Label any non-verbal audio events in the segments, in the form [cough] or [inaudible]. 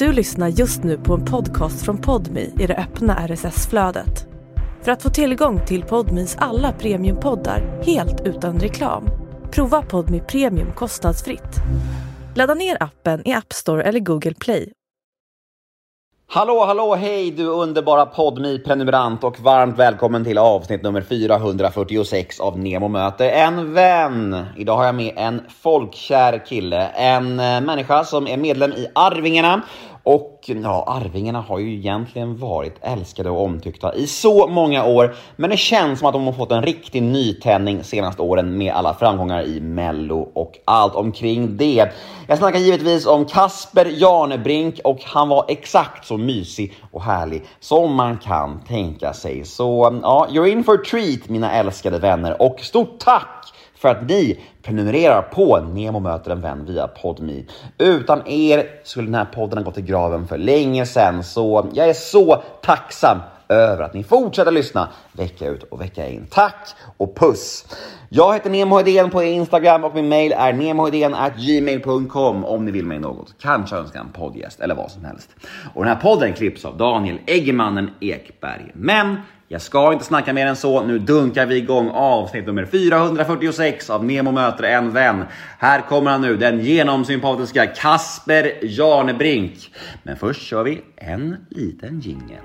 Du lyssnar just nu på en podcast från Podmi i det öppna RSS-flödet. För att få tillgång till Podmis alla premiumpoddar helt utan reklam, prova Podmi Premium kostnadsfritt. Ladda ner appen i App Store eller Google Play Hallå, hallå, hej du underbara podmi prenumerant och varmt välkommen till avsnitt nummer 446 av Nemo möter en vän. Idag har jag med en folkkär kille, en eh, människa som är medlem i Arvingarna och ja, Arvingarna har ju egentligen varit älskade och omtyckta i så många år, men det känns som att de har fått en riktig nytändning senaste åren med alla framgångar i Mello och allt omkring det. Jag snackar givetvis om Kasper Janebrink och han var exakt så mysig och härlig som man kan tänka sig. Så ja, you're in for a treat mina älskade vänner och stort tack för att ni prenumererar på Nemo möter en vän via Podmi. Utan er skulle den här podden ha gått i graven för länge sedan, så jag är så tacksam över att ni fortsätter lyssna vecka ut och vecka in. Tack och puss! Jag heter Nemo Hedén på Instagram och min mail är gmail.com om ni vill mig något. Kanske önska en poddgäst eller vad som helst. Och den här podden klipps av Daniel Eggemannen Ekberg. Men jag ska inte snacka mer än så. Nu dunkar vi igång avsnitt nummer 446 av Nemo möter en vän. Här kommer han nu, den genomsympatiska Kasper Janebrink. Men först kör vi en liten jingel.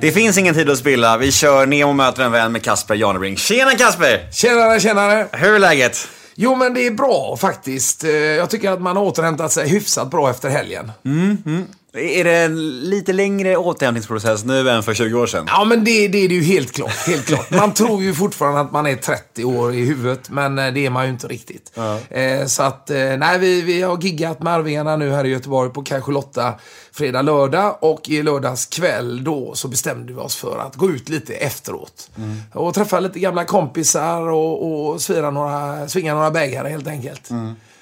Det finns ingen tid att spilla. Vi kör Nemo möter en vän med Kasper Janebrink. Tjena Kasper! Tjenare, tjenare! Hur är läget? Jo, men det är bra faktiskt. Eh, Jag tycker att man har återhämtat sig hyfsat bra efter helgen. Är det en lite längre återhämtningsprocess nu än för 20 år sedan? Ja, men det, det är det ju helt klart. Helt klart. Man tror ju fortfarande att man är 30 år i huvudet, men eh, det är man ju inte riktigt. Eh, så att, eh, nej, vi, vi har giggat med Arvingarna nu här i Göteborg på kanske Lotta fredag, lördag och i lördags kväll då så bestämde vi oss för att gå ut lite efteråt. Och träffa lite gamla kompisar och, och svira några, svinga några bägare helt enkelt.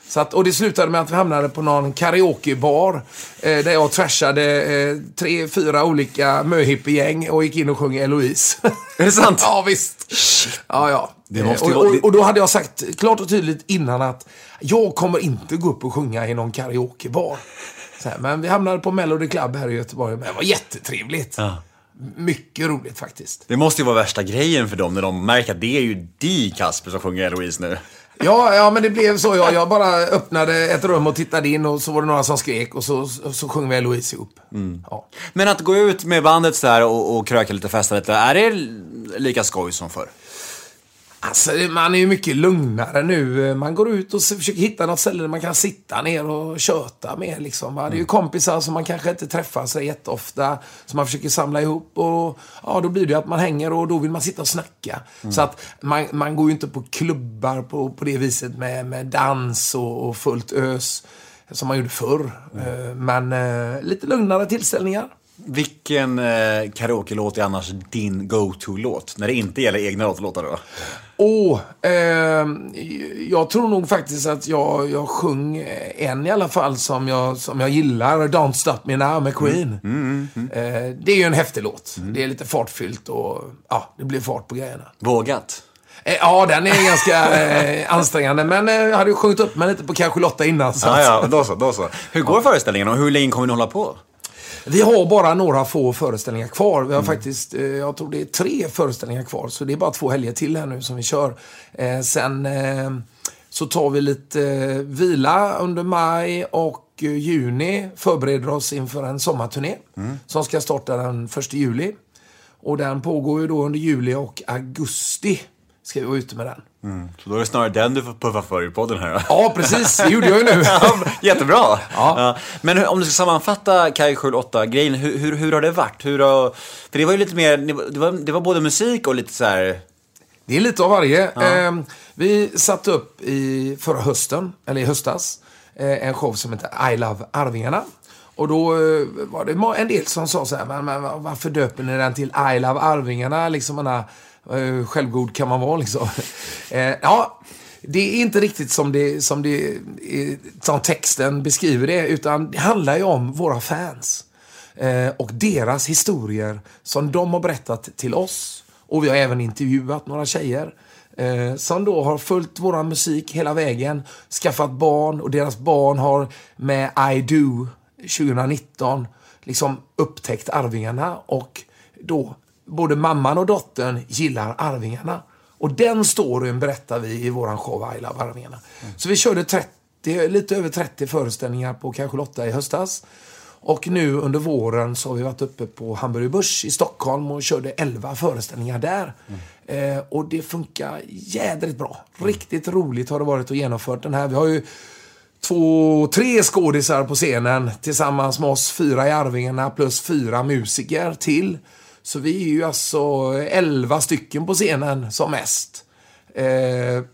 Så att, och det slutade med att vi hamnade på någon karaokebar eh, där jag trashade eh, tre, fyra olika möhippiegäng och gick in och sjöng Eloise. Är det sant? [laughs] ja, visst. Ja, ja. Det måste och, och, och då hade jag sagt klart och tydligt innan att jag kommer inte gå upp och sjunga i någon karaokebar. Så här, men vi hamnade på Melody Club här i Göteborg. Men det var jättetrevligt. Ja. Mycket roligt faktiskt. Det måste ju vara värsta grejen för dem när de märker att det är ju di Kasper som sjunger Eloise nu. Ja, ja, men det blev så. Jag, jag bara öppnade ett rum och tittade in och så var det några som skrek och så, så, så sjöng vi Eloise ihop. Ja. Men att gå ut med bandet så och, och kröka lite, festa lite, är det lika skoj som förr? Alltså, man är ju mycket lugnare nu. Man går ut och försöker hitta något ställe där man kan sitta ner och köta med. Liksom. va. Det är ju kompisar som man kanske inte träffar så jätteofta, som man försöker samla ihop. Och ja, Då blir det att man hänger och då vill man sitta och snacka. Så att man, man går ju inte på klubbar på, på det viset med, med dans och, och fullt ös som man gjorde förr. Eh, Men eh, lite lugnare tillställningar. Vilken eh, karaoke-låt är annars din go-to-låt? När det inte gäller egna låtar då? Åh, ehm, jag tror nog faktiskt att jag, jag sjöng en i alla fall som jag, som jag gillar. Don't Stop Me Now med Queen. Eh, det är ju en häftig låt. Det är lite fartfyllt och ja, det blir fart på grejerna. Vågat? Eh, ja, den är ganska eh, ansträngande. Men eh, jag hade ju sjungit upp mig lite på kanske Lotta innan. Så Ja, att- ja, då så, då så. Hur går föreställningen och hur länge kommer ni hålla på? Vi har bara några få föreställningar kvar. Vi har faktiskt, eh, jag tror det är tre föreställningar kvar. Så det är bara två helger till här nu som vi kör. Eh, sen eh, så tar vi lite eh, vila under maj och eh, juni. Förbereder oss inför en sommarturné. Som ska starta den 1 juli. Och den pågår ju då under juli och augusti. Ska vi vara ute med den. Så då är det snarare den du får puffa för i podden här. Ja, precis. Det gjorde jag ju nu. [laughs] Ja, Jättebra! Ja. Ja. Men hur, om du ska sammanfatta Kaj 8-grejen, hur, hur, hur har det varit? Hur har, för det var ju lite mer, det var, det var både musik och lite så här... Det är lite av varje. Eh, vi satte upp i förra hösten, eller i höstas, eh, en show som heter I Love Arvingarna. Och då eh, var det en del som sa så här, men, men varför döper ni den till I Love Arvingarna? Liksom, man, hur självgod kan man vara liksom. Eh, ja, det är inte riktigt som, det, som, det, eh, som texten beskriver det, utan det handlar ju om våra fans. Och deras historier som de har berättat till oss. Och vi har även intervjuat några tjejer. Eh, som då har följt vår musik hela vägen, skaffat barn och deras barn har med I Do 2019 liksom upptäckt Arvingarna och då både mamman och dottern gillar Arvingarna. Och den storyn berättar vi i våran show I Love Arvingarna. Mm. Så vi körde 30, lite över 30 föreställningar på kanske Lotta i höstas. Och nu under våren så har vi varit uppe på Hamburger Börs i Stockholm och körde 11 föreställningar där. Mm. Eh, och det funkar jädrigt bra. Riktigt roligt har det varit att genomföra den här. Vi har ju två, tre skådisar på scenen tillsammans med oss fyra i Arvingarna plus fyra musiker till. Så vi är ju alltså elva stycken på scenen som mest. Eh,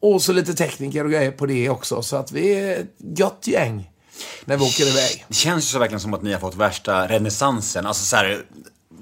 och så lite tekniker och grejer på det också. Så att vi är ett gött gäng när vi åker iväg. Det känns ju så verkligen som att ni har fått värsta renässansen. Alltså så här,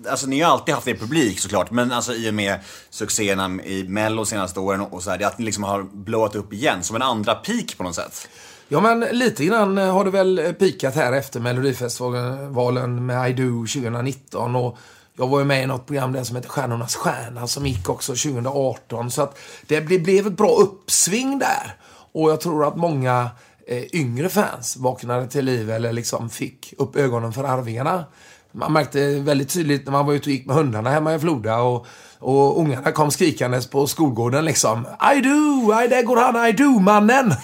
Alltså ni har alltid haft er publik såklart, men alltså i och med succéerna i Mello senaste åren och så här, det är att ni liksom har blåat upp igen, som en andra peak på något sätt. Ja, men lite innan har det väl pikat här efter Melodifestivalen med I Do 2019. Och jag var ju med i något program där som heter Stjärnornas stjärna som gick också 2018. Så att det blev ett bra uppsving där. Och jag tror att många eh, yngre fans vaknade till liv eller liksom fick upp ögonen för Arvingarna. Man märkte väldigt tydligt när man var ute och gick med hundarna hemma i Floda och, och ungarna kom skrikandes på skolgården liksom. I do! I, där går han, I do-mannen! [laughs]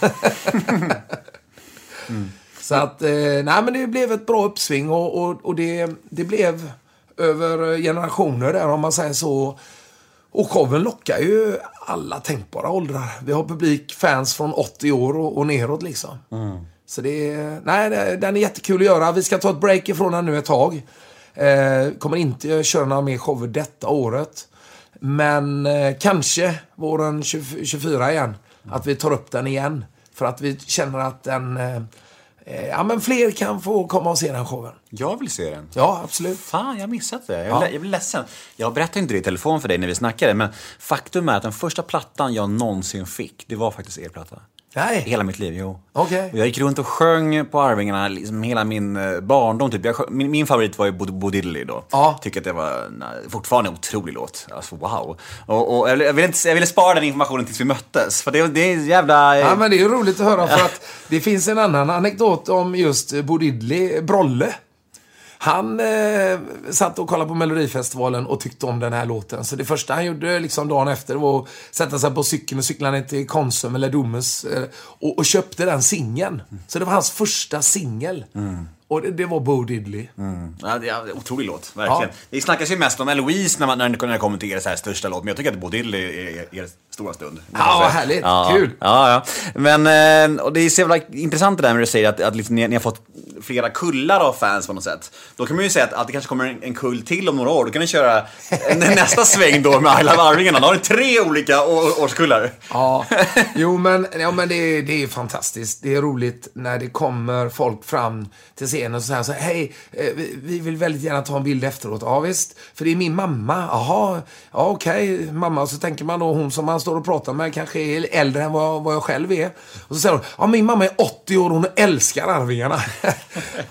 mm. Så att, eh, nej men det blev ett bra uppsving och, och, och det, det blev över generationer där om man säger så. Och showen lockar ju alla tänkbara åldrar. Vi har publik, fans från 80 år och, och neråt liksom. Mm. Så det är, nej, den är jättekul att göra. Vi ska ta ett break ifrån den nu ett tag. Eh, kommer inte köra några mer shower detta året. Men eh, kanske våren 24 igen. Mm. Att vi tar upp den igen. För att vi känner att den Eh, ja, men fler kan få komma och se den showen. Jag vill se den. Ja, absolut. Fan, jag har missat det. Jag, ja. jag blir ledsen. Jag berättade inte det i telefon för dig när vi snackade, men faktum är att den första plattan jag någonsin fick, det var faktiskt er platta. Nej. Hela mitt liv, jo. Okay. jag gick runt och sjöng på Arvingarna liksom hela min eh, barndom. Typ. Jag, min, min, favorit var ju Bo Diddley då. Ja. Tycker att det var nej, fortfarande en otrolig låt. Alltså wow. Och, och jag, ville inte, jag ville spara den informationen tills vi möttes. För det, det är jävla... Ja men det är roligt att höra för att det finns en annan anekdot om just Bo Diddley, Brolle. Han eh, satt och kollade på Melodifestivalen och tyckte om den här låten. Så det första han gjorde liksom dagen efter var att sätta sig på cykeln och cykla ner till Konsum eller Domus eh, och, och, köpte den singeln. Så det var hans första singel. Mm. Och det, det, var Bo Diddley. Mm. Ja, det är en otrolig låt, verkligen. Ja. Det snackas ju mest om Eloise när, man, när det kommer till er så här största låt, men jag tycker att Bo Diddley är er stora stund. Ja, vad härligt. Ja, Kul. Ja, ja. Men, eh, och det är så jävla intressant det där att du säger att, att liksom, ni, ni, har fått flera kullar av fans på något sätt. Då kan man ju säga att, att det kanske kommer en, en kull till om några år. Då kan ni köra [laughs] nästa sväng då med I Love Arvingarna. Då har ni tre olika årskullar. Ja, jo men, ja, men det, är, det är fantastiskt. Det är roligt när det kommer folk fram till scenen och säger så här, hej, eh, vi, vill väldigt gärna ta en bild efteråt. Ja visst, för det är min mamma. Jaha, ja okej, okay. mamma. Och så tänker man då hon som man står och pratar med kanske är äldre än vad, vad jag själv är. Och så säger hon, ja min mamma är 80 år och hon älskar Arvingarna. [laughs] det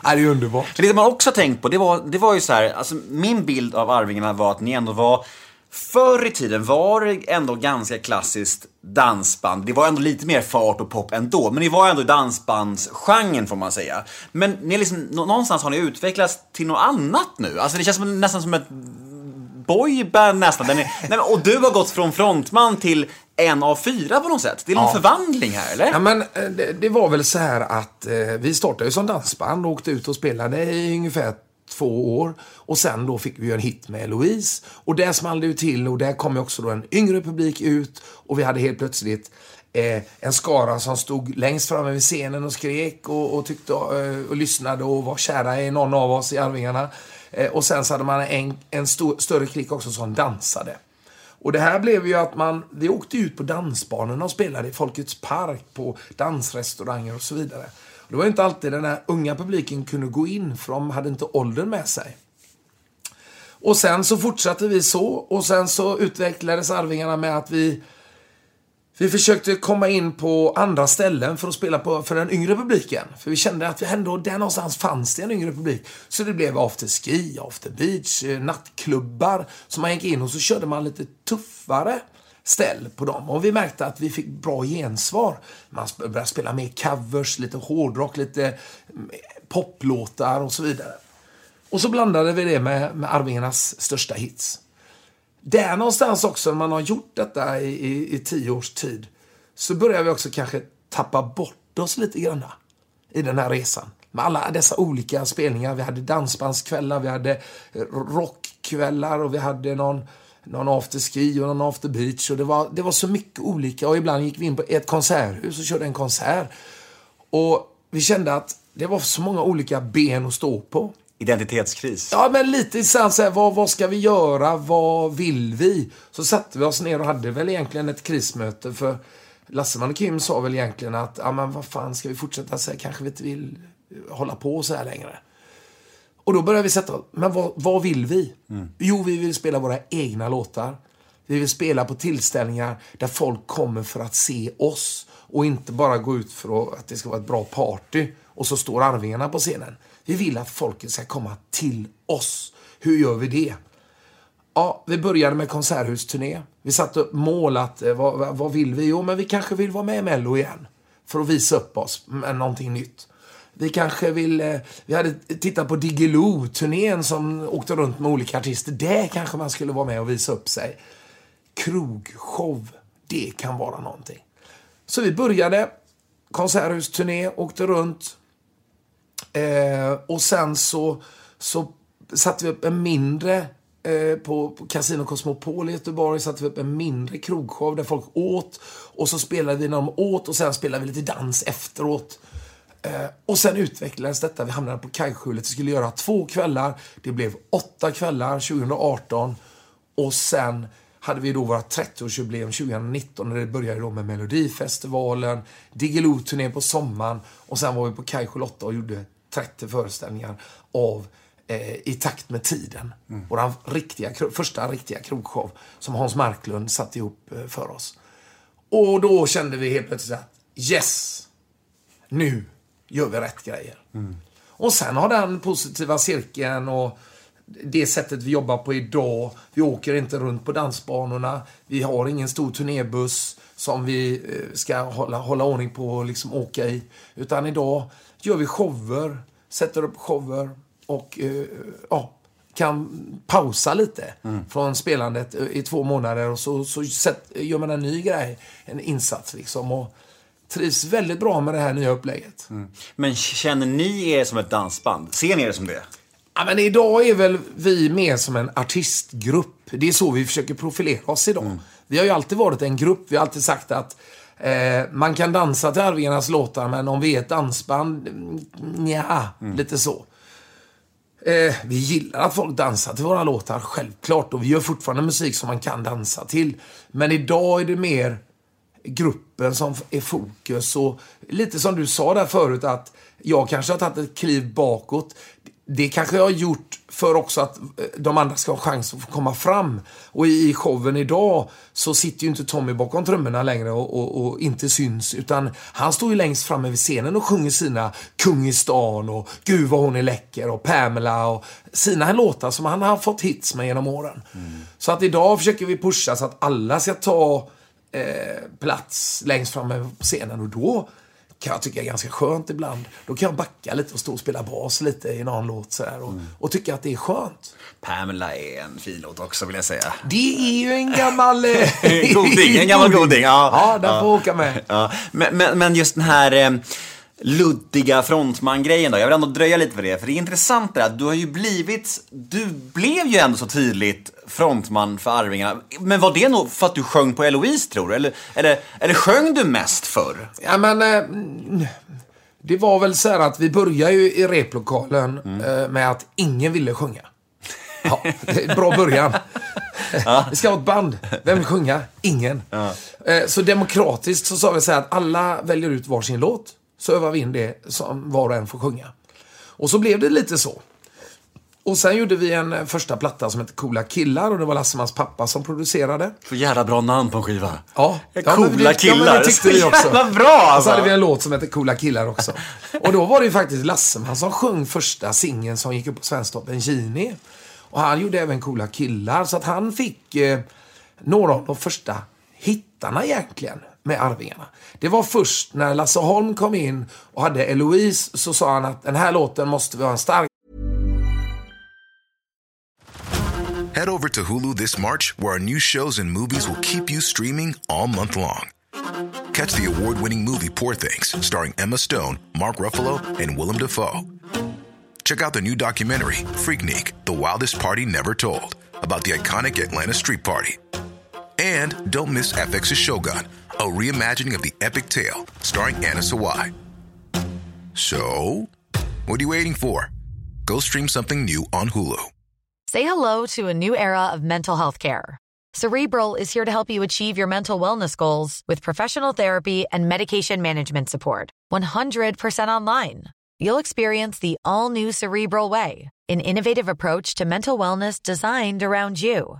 är underbart. Det man också har tänkt på, det var, det var ju så här, alltså min bild av Arvingarna var att ni ändå var Förr i tiden var det ändå ganska klassiskt dansband. Det var ändå lite mer fart och pop ändå, men ni var ändå dansbandsgenren får man säga. Men ni liksom, någonstans har ni utvecklats till något annat nu. Alltså det känns som, nästan som ett boyband nästan. Är, [laughs] nej, och du har gått från frontman till en av fyra på något sätt. Det är någon ja. förvandling här, eller? Ja, men eh, det, det, var väl så här att eh, vi startade ju som dansband och åkte ut och spelade i ungefär två år. Och sen då fick vi en hit med Eloise. Och där small det ju till och där kom ju också då en yngre publik ut. Och vi hade helt plötsligt eh, en skara som stod längst framme vid scenen och skrek och, och tyckte eh, och lyssnade och var kära i någon av oss i Arvingarna. Eh, och sen så hade man en, en stor, större klick också som dansade. Och det här blev ju att man, vi åkte ut på dansbanorna och spelade i Folkets park, på dansrestauranger och så vidare. Det var inte alltid den här unga publiken kunde gå in, för de hade inte åldern med sig. Och sen så fortsatte vi så och sen så utvecklades Arvingarna med att vi vi försökte komma in på andra ställen för att spela på, för den yngre publiken. För vi kände att vi ändå, där någonstans fanns det en yngre publik. Så det blev afterski, after beach, eh, nattklubbar Så man gick in och så körde man lite tuffare ställ på dem. Och vi märkte att vi fick bra gensvar. Man började spela mer covers, lite hårdrock, lite mm, poplåtar och så vidare. Och så blandade vi det med, med Arvingarnas största hits. Där någonstans också, när man har gjort detta i, i, i tio års tid, så börjar vi också kanske tappa bort oss lite grann i den här resan. Med alla dessa olika spelningar. Vi hade dansbandskvällar, vi hade rockkvällar och vi hade någon, någon afterski och någon after beach. Och det var, det var så mycket olika. Och ibland gick vi in på ett konserthus och körde en konsert. Och vi kände att det var så många olika ben att stå på. Identitetskris? Ja, men lite så här, vad, vad ska vi göra? Vad vill vi? Så satte vi oss ner och hade väl egentligen ett krismöte. För Lasseman och Kim sa väl egentligen att, ja men vad fan, ska vi fortsätta så här? Kanske vi inte vill hålla på så här längre. Och då började vi sätta men vad, vad vill vi? Mm. Jo, vi vill spela våra egna låtar. Vi vill spela på tillställningar där folk kommer för att se oss. Och inte bara gå ut för att det ska vara ett bra party. Och så står Arvingarna på scenen. Vi vill att folket ska komma till oss. Hur gör vi det? Ja, vi började med konserthusturné. Vi satte upp mål att, eh, vad, vad vill vi? Jo, men vi kanske vill vara med i Mello igen. För att visa upp oss med någonting nytt. Vi kanske vill... Eh, vi hade tittat på Diggiloo-turnén som åkte runt med olika artister. Där kanske man skulle vara med och visa upp sig. Krogshow, det kan vara någonting. Så vi började konserthusturné, åkte runt. Eh, och sen så, så satte vi upp en mindre eh, på, på Casino Cosmopol i Göteborg satte vi upp en mindre krogshow där folk åt. Och så spelade vi när de åt och sen spelade vi lite dans efteråt. Eh, och sen utvecklades detta. Vi hamnade på Kajskjulet. Vi skulle göra två kvällar. Det blev åtta kvällar 2018. Och sen hade vi då vårt 30-årsjubileum 2019 när det började då med Melodifestivalen, Diggiloo-turné på sommaren och sen var vi på Kaj 8 och gjorde 30 föreställningar av eh, I takt med tiden. Mm. Vår riktiga, första riktiga krogshow som Hans Marklund satte ihop eh, för oss. Och då kände vi helt plötsligt att yes, nu gör vi rätt grejer. Mm. Och sen har den positiva cirkeln och det sättet vi jobbar på idag. Vi åker inte runt på dansbanorna. Vi har ingen stor turnébuss som vi eh, ska hålla, hålla ordning på och liksom åka i. Utan idag gör vi shower, sätter upp shower och uh, ja, kan pausa lite mm. från spelandet eh, i två månader och så, så sätt, gör man en ny grej, en insats liksom. Och trivs väldigt bra med det här nya upplägget. Mm. Men känner ni er som ett dansband? Ser ni er som det? Ja, men idag är väl vi mer som en artistgrupp. Det är så vi försöker profilera oss idag. Mm. Vi har ju alltid varit en grupp. Vi har alltid sagt att eh, man kan dansa till Arvingarnas låtar, men om vi är ett dansband, ja, mm. lite så. Eh, vi gillar att folk dansar till våra låtar, självklart. Och vi gör fortfarande musik som man kan dansa till. Men idag är det mer gruppen som är fokus. Och lite som du sa där förut att jag kanske har tagit ett kliv bakåt det kanske jag har gjort för också att eh, de andra ska ha chans att få komma fram. Och i showen idag så sitter ju inte Tommy bakom trummorna längre och, och, och, inte syns. Utan han står ju längst framme vid scenen och sjunger sina Kung i stan och Gud vad hon är läcker och Pamela och sina låtar som han har fått hits med genom åren. Mm. Så att idag försöker vi pusha så att alla ska ta eh, plats längst framme på scenen och då kan jag tycka är ganska skönt ibland. Då kan jag backa lite och stå och spela bas lite i någon låt sådär och, mm. och tycka att det är skönt. Pamela är en fin låt också vill jag säga. Det är ju en gammal... [laughs] Eh, goding, en gammal goding. Ja, ja den får åka med. Ja. Men, men, men, just den här... Luddiga frontman-grejen då. Jag vill ändå dröja lite för det, för det är intressant det att du har ju blivit, du blev ju ändå så tydligt frontman för Arvingarna. Men var det nog för att du sjöng på Eloise tror du? Eller, eller, eller sjöng du mest förr? Ja men, eh, det var väl så här att vi började ju i replokalen mm. eh, med att ingen ville sjunga. Ja, bra början. Ja. Vi ska ha ett band. Vem vill sjunga? Ingen. Ja. Eh, så demokratiskt så sa vi så här att alla väljer ut varsin låt. Så övar vi in det som var och en får sjunga. Och så blev det lite så. Och sen gjorde vi en eh, första platta som hette Coola killar och det var Lassemans pappa som producerade. Så jävla bra namn på en skiva. Ja, Coola men det- Ja, killar. men det tyckte vi också. Så jävla bra Och så alltså. hade vi en låt som hette Coola killar också. [laughs] Och då var det ju faktiskt Lasseman som sjöng första singeln som gick upp på Svensktoppen, Gini. Och han gjorde även Coola killar, så att han fick eh, några av de första hittarna egentligen med Arvingarna. Det var först när Lasse Holm kom in och hade Eloise så sa han att den här låten måste en stark Head over to Hulu this March, where our new shows and movies will keep you streaming all month long. Catch the award winning movie Poor Things, starring Emma Stone, Mark Ruffalo, and Willem Dafoe. Check out the new documentary, Freaknik The Wildest Party Never Told, about the iconic Atlanta Street Party. And don't miss FX's Shogun, a reimagining of the epic tale, starring Anna Sawai. So, what are you waiting for? Go stream something new on Hulu. Say hello to a new era of mental health care. Cerebral is here to help you achieve your mental wellness goals with professional therapy and medication management support. 100% online. You'll experience the all new Cerebral Way, an innovative approach to mental wellness designed around you.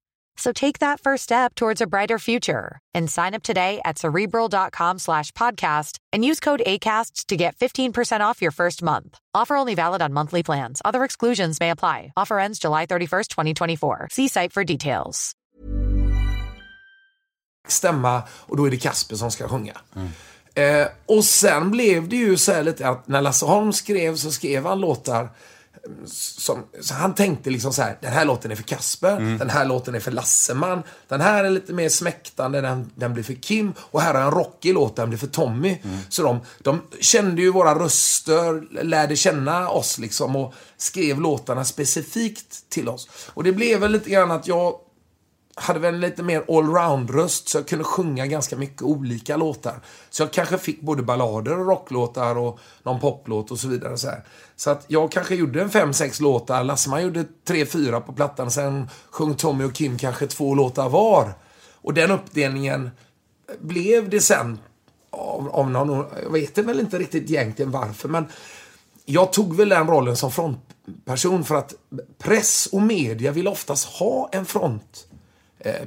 So take that first step towards a brighter future and sign up today at cerebral.com slash podcast and use code ACAST to get 15% off your first month. Offer only valid on monthly plans. Other exclusions may apply. Offer ends July 31st, 2024. See site for details. stämma och då är det Kasper som ska sjunga. Eh, och sen blev det ju så här lite att när Lasse Holm skrev så skrev han låtar som, så han tänkte liksom så här, den här låten är för Kasper, den här låten är för Lasseman, den här är lite mer smäktande, den, den blir för Kim och här har jag en rockig låt, den blir för Tommy. Så de, de kände ju våra röster, lärde känna oss liksom och skrev låtarna specifikt till oss. Och det blev väl lite grann att jag hade väl en lite mer allround-röst så jag kunde sjunga ganska mycket olika låtar. Så jag kanske fick både ballader och rocklåtar och någon poplåt och så vidare. Så, här så att jag kanske gjorde en fem, sex låtar. Lasseman gjorde tre, fyra på plattan. Sen sjöng Tommy och Kim kanske två låtar var. Och den uppdelningen blev det sen av, av någon, jag vet väl inte riktigt egentligen varför, men jag tog väl den rollen som frontperson för att press och media vill oftast ha en front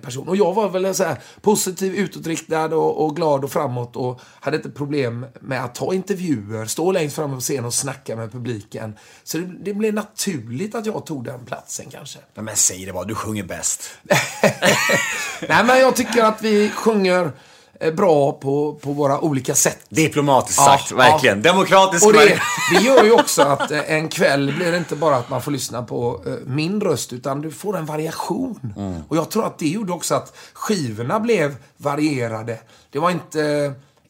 person. Och jag var väl så här positiv, utåtriktad och, och glad och framåt och hade inte problem med att ta intervjuer, stå längst fram på scenen och snacka med publiken. Så det, det blev naturligt att jag tog den platsen kanske. Men säg det bara, du sjunger bäst. [laughs] Nej, men jag tycker att vi sjunger eh, bra på, på våra olika sätt. Diplomatiskt Ja, sagt, verkligen. ja. Demokratiskt. Och det, det gör ju också [laughs] att eh, en kväll blir det inte bara att man får lyssna på eh, min röst, utan du får en variation. Mm. Och jag tror att det gjorde också att skivorna blev varierade. Det var inte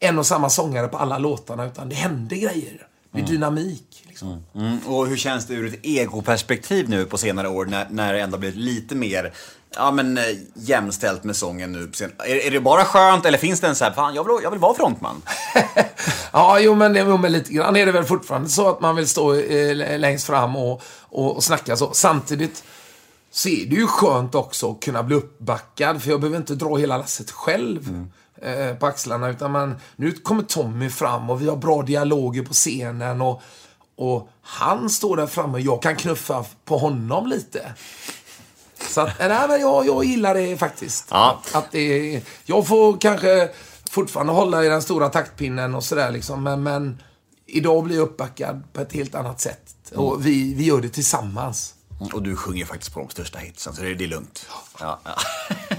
eh, en och samma sångare på alla låtarna, utan det hände grejer. Det är dynamik. Liksom. Mm, och hur känns det ur ett egoperspektiv nu på senare år när, när det ändå blivit lite mer ja, men, eh, jämställt med sången nu? Är, är det bara skönt eller finns det en så här, fan jag vill, jag vill vara frontman? [laughs] Ja, jo men, jo, men lite grann är det väl fortfarande så att man vill stå eh, längst fram och, och, och snacka så. Samtidigt så är det ju skönt också att kunna bli uppbackad, för jag behöver inte dra hela lasset själv. Eh, På axlarna, utan man, nu kommer Tommy fram och vi har bra dialoger på scenen och, och han står där framme och jag kan knuffa på honom lite. Så att, nej, men jag, jag gillar det faktiskt. Ja. Att det, jag får kanske fortfarande hålla i den stora taktpinnen och sådär liksom. Men, men idag blir jag uppbackad på ett helt annat sätt. Och vi, vi gör det tillsammans. Och du sjunger faktiskt på de största hitsen, så det, det är lugnt. Ja, ja. [laughs]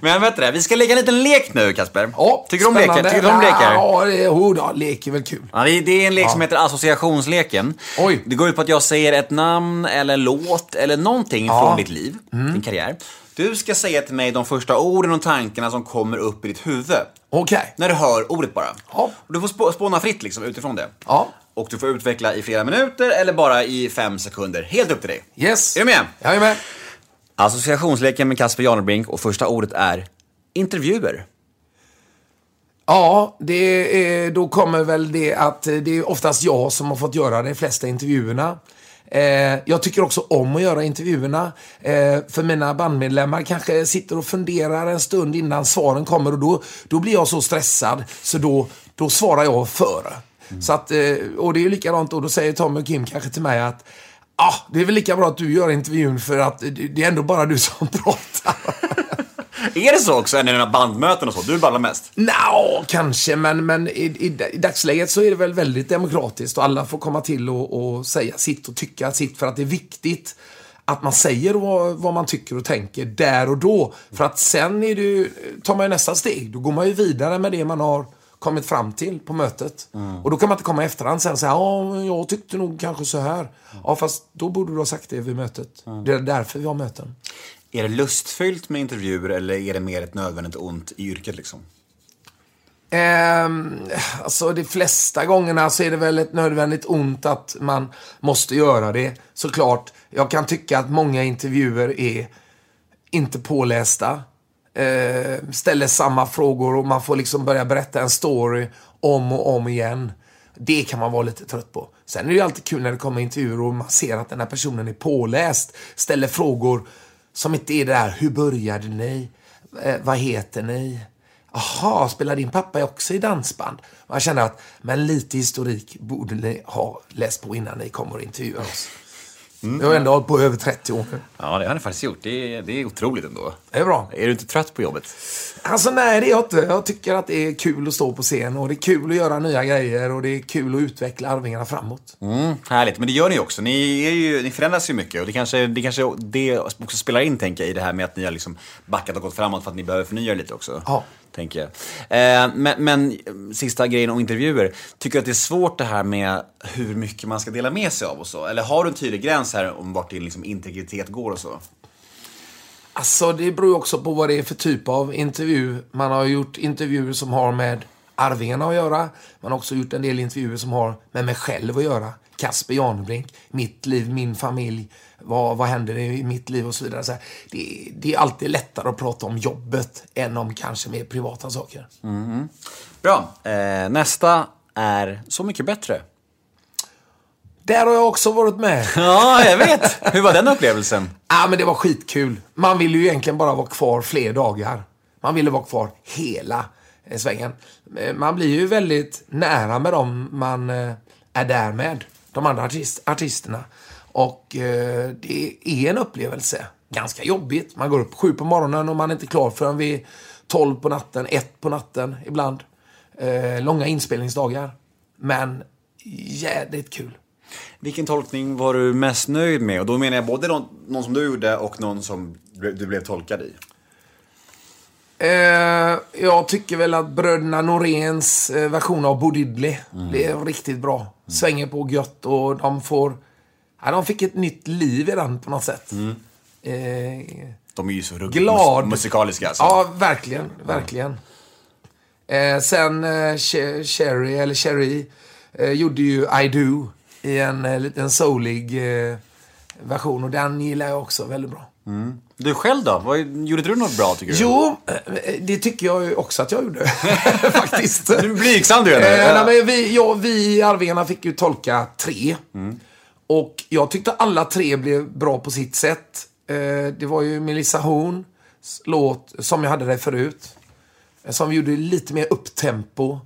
Men vet du vi ska leka en liten lek nu Kasper. Ja, Tycker du om spännande. Tycker du om lekar? Ja, det, oh, ja, lek är väl kul. Ja, det, det är en lek som heter associationsleken. Oj. Det går ut på att jag säger ett namn eller låt eller någonting Ja. Mm. från ditt liv, din karriär. Du ska säga till mig de första orden och tankarna som kommer upp i ditt huvud. Okej. När du hör ordet bara. Ja. Och Du får spå- spåna fritt liksom utifrån det. Ja. Och du får utveckla i flera minuter eller bara i fem sekunder. Helt upp till dig. Yes. Är du med? Jag är med. Associationsleken med Kasper Janebrink och första ordet är intervjuer. Ja, det är, då kommer väl det att det är oftast jag som har fått göra de flesta intervjuerna. Eh, jag tycker också om att göra intervjuerna. Eh, för mina bandmedlemmar kanske sitter och funderar en stund innan svaren kommer och då, då blir jag så stressad så då, då svarar jag före. Mm. Så att, eh, och det är likadant då, då säger Tommy och Kim kanske till mig att ah, det är väl lika bra att du gör intervjun för att det är ändå bara du som [laughs] pratar. Är det så också, i dina bandmöten och så? Du ballar mest? Nja, kanske, men, men i, i, i, dagsläget så är det väl väldigt demokratiskt och alla får komma till och, och säga sitt och tycka sitt för att det är viktigt att man säger vad, vad, man tycker och tänker där och då. För att sen är det, tar man ju nästa steg. Då går man ju vidare med det man har kommit fram till på mötet. Mm. Och då kan man inte komma i efterhand sen och säga ja, jag tyckte nog kanske så här. Ja, fast då borde du ha sagt det vid mötet. Mm. Det är därför vi har möten. Är det lustfyllt med intervjuer eller är det mer ett nödvändigt ont i yrket liksom? Eh, alltså de flesta gångerna så är det väl ett nödvändigt ont att man måste göra det. Såklart. Jag kan tycka att många intervjuer är inte pålästa. Eh, ställer samma frågor och man får liksom börja berätta en story om och om igen. Det kan man vara lite trött på. Sen är det ju alltid kul när det kommer intervjuer och man ser att den här personen är påläst. Ställer frågor som inte är det där, hur började ni? Eh, vad heter ni? Jaha, spelar din pappa också i dansband? Man känner att, men lite historik borde ni ha läst på innan ni kommer och intervjuar oss. Mm. Jag har ändå hållit på över 30 år Ja, det har ni faktiskt gjort. Det är, det är otroligt ändå. Det är bra. Är du inte trött på jobbet? Alltså nej, det är jag inte. Jag tycker att det är kul att stå på scen och det är kul att göra nya grejer och det är kul att utveckla Arvingarna framåt. Mm, härligt, men det gör ni också. Ni, är ju, ni förändras ju mycket och det kanske, det kanske det också spelar in, tänker jag, i det här med att ni har liksom backat och gått framåt för att ni behöver förnya er lite också. Ja tänker jag. Eh, men, men, sista grejen om intervjuer. Tycker du att det är svårt det här med hur mycket man ska dela med sig av och så? Eller har du en tydlig gräns här om vart din liksom, integritet går och så? Alltså, det beror också på vad det är för typ av intervju. Man har gjort intervjuer som har med Arvingarna att göra. Man har också gjort en del intervjuer som har med mig själv att göra. Kasper Janebrink, mitt liv, min familj, vad, vad händer i mitt liv och så vidare. Så här, det, det, är alltid lättare att prata om jobbet än om kanske mer privata saker. Mm. Bra. Eh, nästa är Så mycket bättre. Där har jag också varit med. [laughs] Ja, jag vet. Hur var den upplevelsen? Ja, men det var skitkul. Man ville ju egentligen bara vara kvar fler dagar. Man ville vara kvar hela eh, svängen. Eh, man blir ju väldigt nära med dem man eh, är där med. De andra artist artisterna. Och eh, det är en upplevelse. Ganska jobbigt. Man går upp sju på morgonen och man är inte klar förrän vid tolv på natten, ett på natten ibland. Eh, långa inspelningsdagar. Men jädrigt kul. Vilken tolkning var du mest nöjd med? Och då menar jag både någon, någon som du gjorde och någon som du blev tolkad i. Eh, jag tycker väl att bröderna Noréns eh, version av Bo Diddley mm. blev riktigt bra. Mm. Svänger på gött och de får Ja, de fick ett nytt liv i den på något sätt. Mm. Eh, de är ju så ruggigt glad. musikaliska. Alltså. Ja, verkligen. Verkligen. Eh, sen eh, Cherry, eller Cherry, eh, gjorde ju I Do i en eh, liten soulig version. Och den gillar jag också väldigt bra. Mm. Du själv då? Vad, gjorde du något bra tycker du? Jo, eh, det tycker jag också att jag gjorde. [laughs] Faktiskt. Du är blygsam du är nu. Eh, nej, vi, ja, vi Arvingarna fick ju tolka tre. Mm. Och jag tyckte alla tre blev bra på sitt sätt. Eh, det var ju Melissa Horns låt, som jag hade där förut. Eh, som gjorde lite mer upptempo.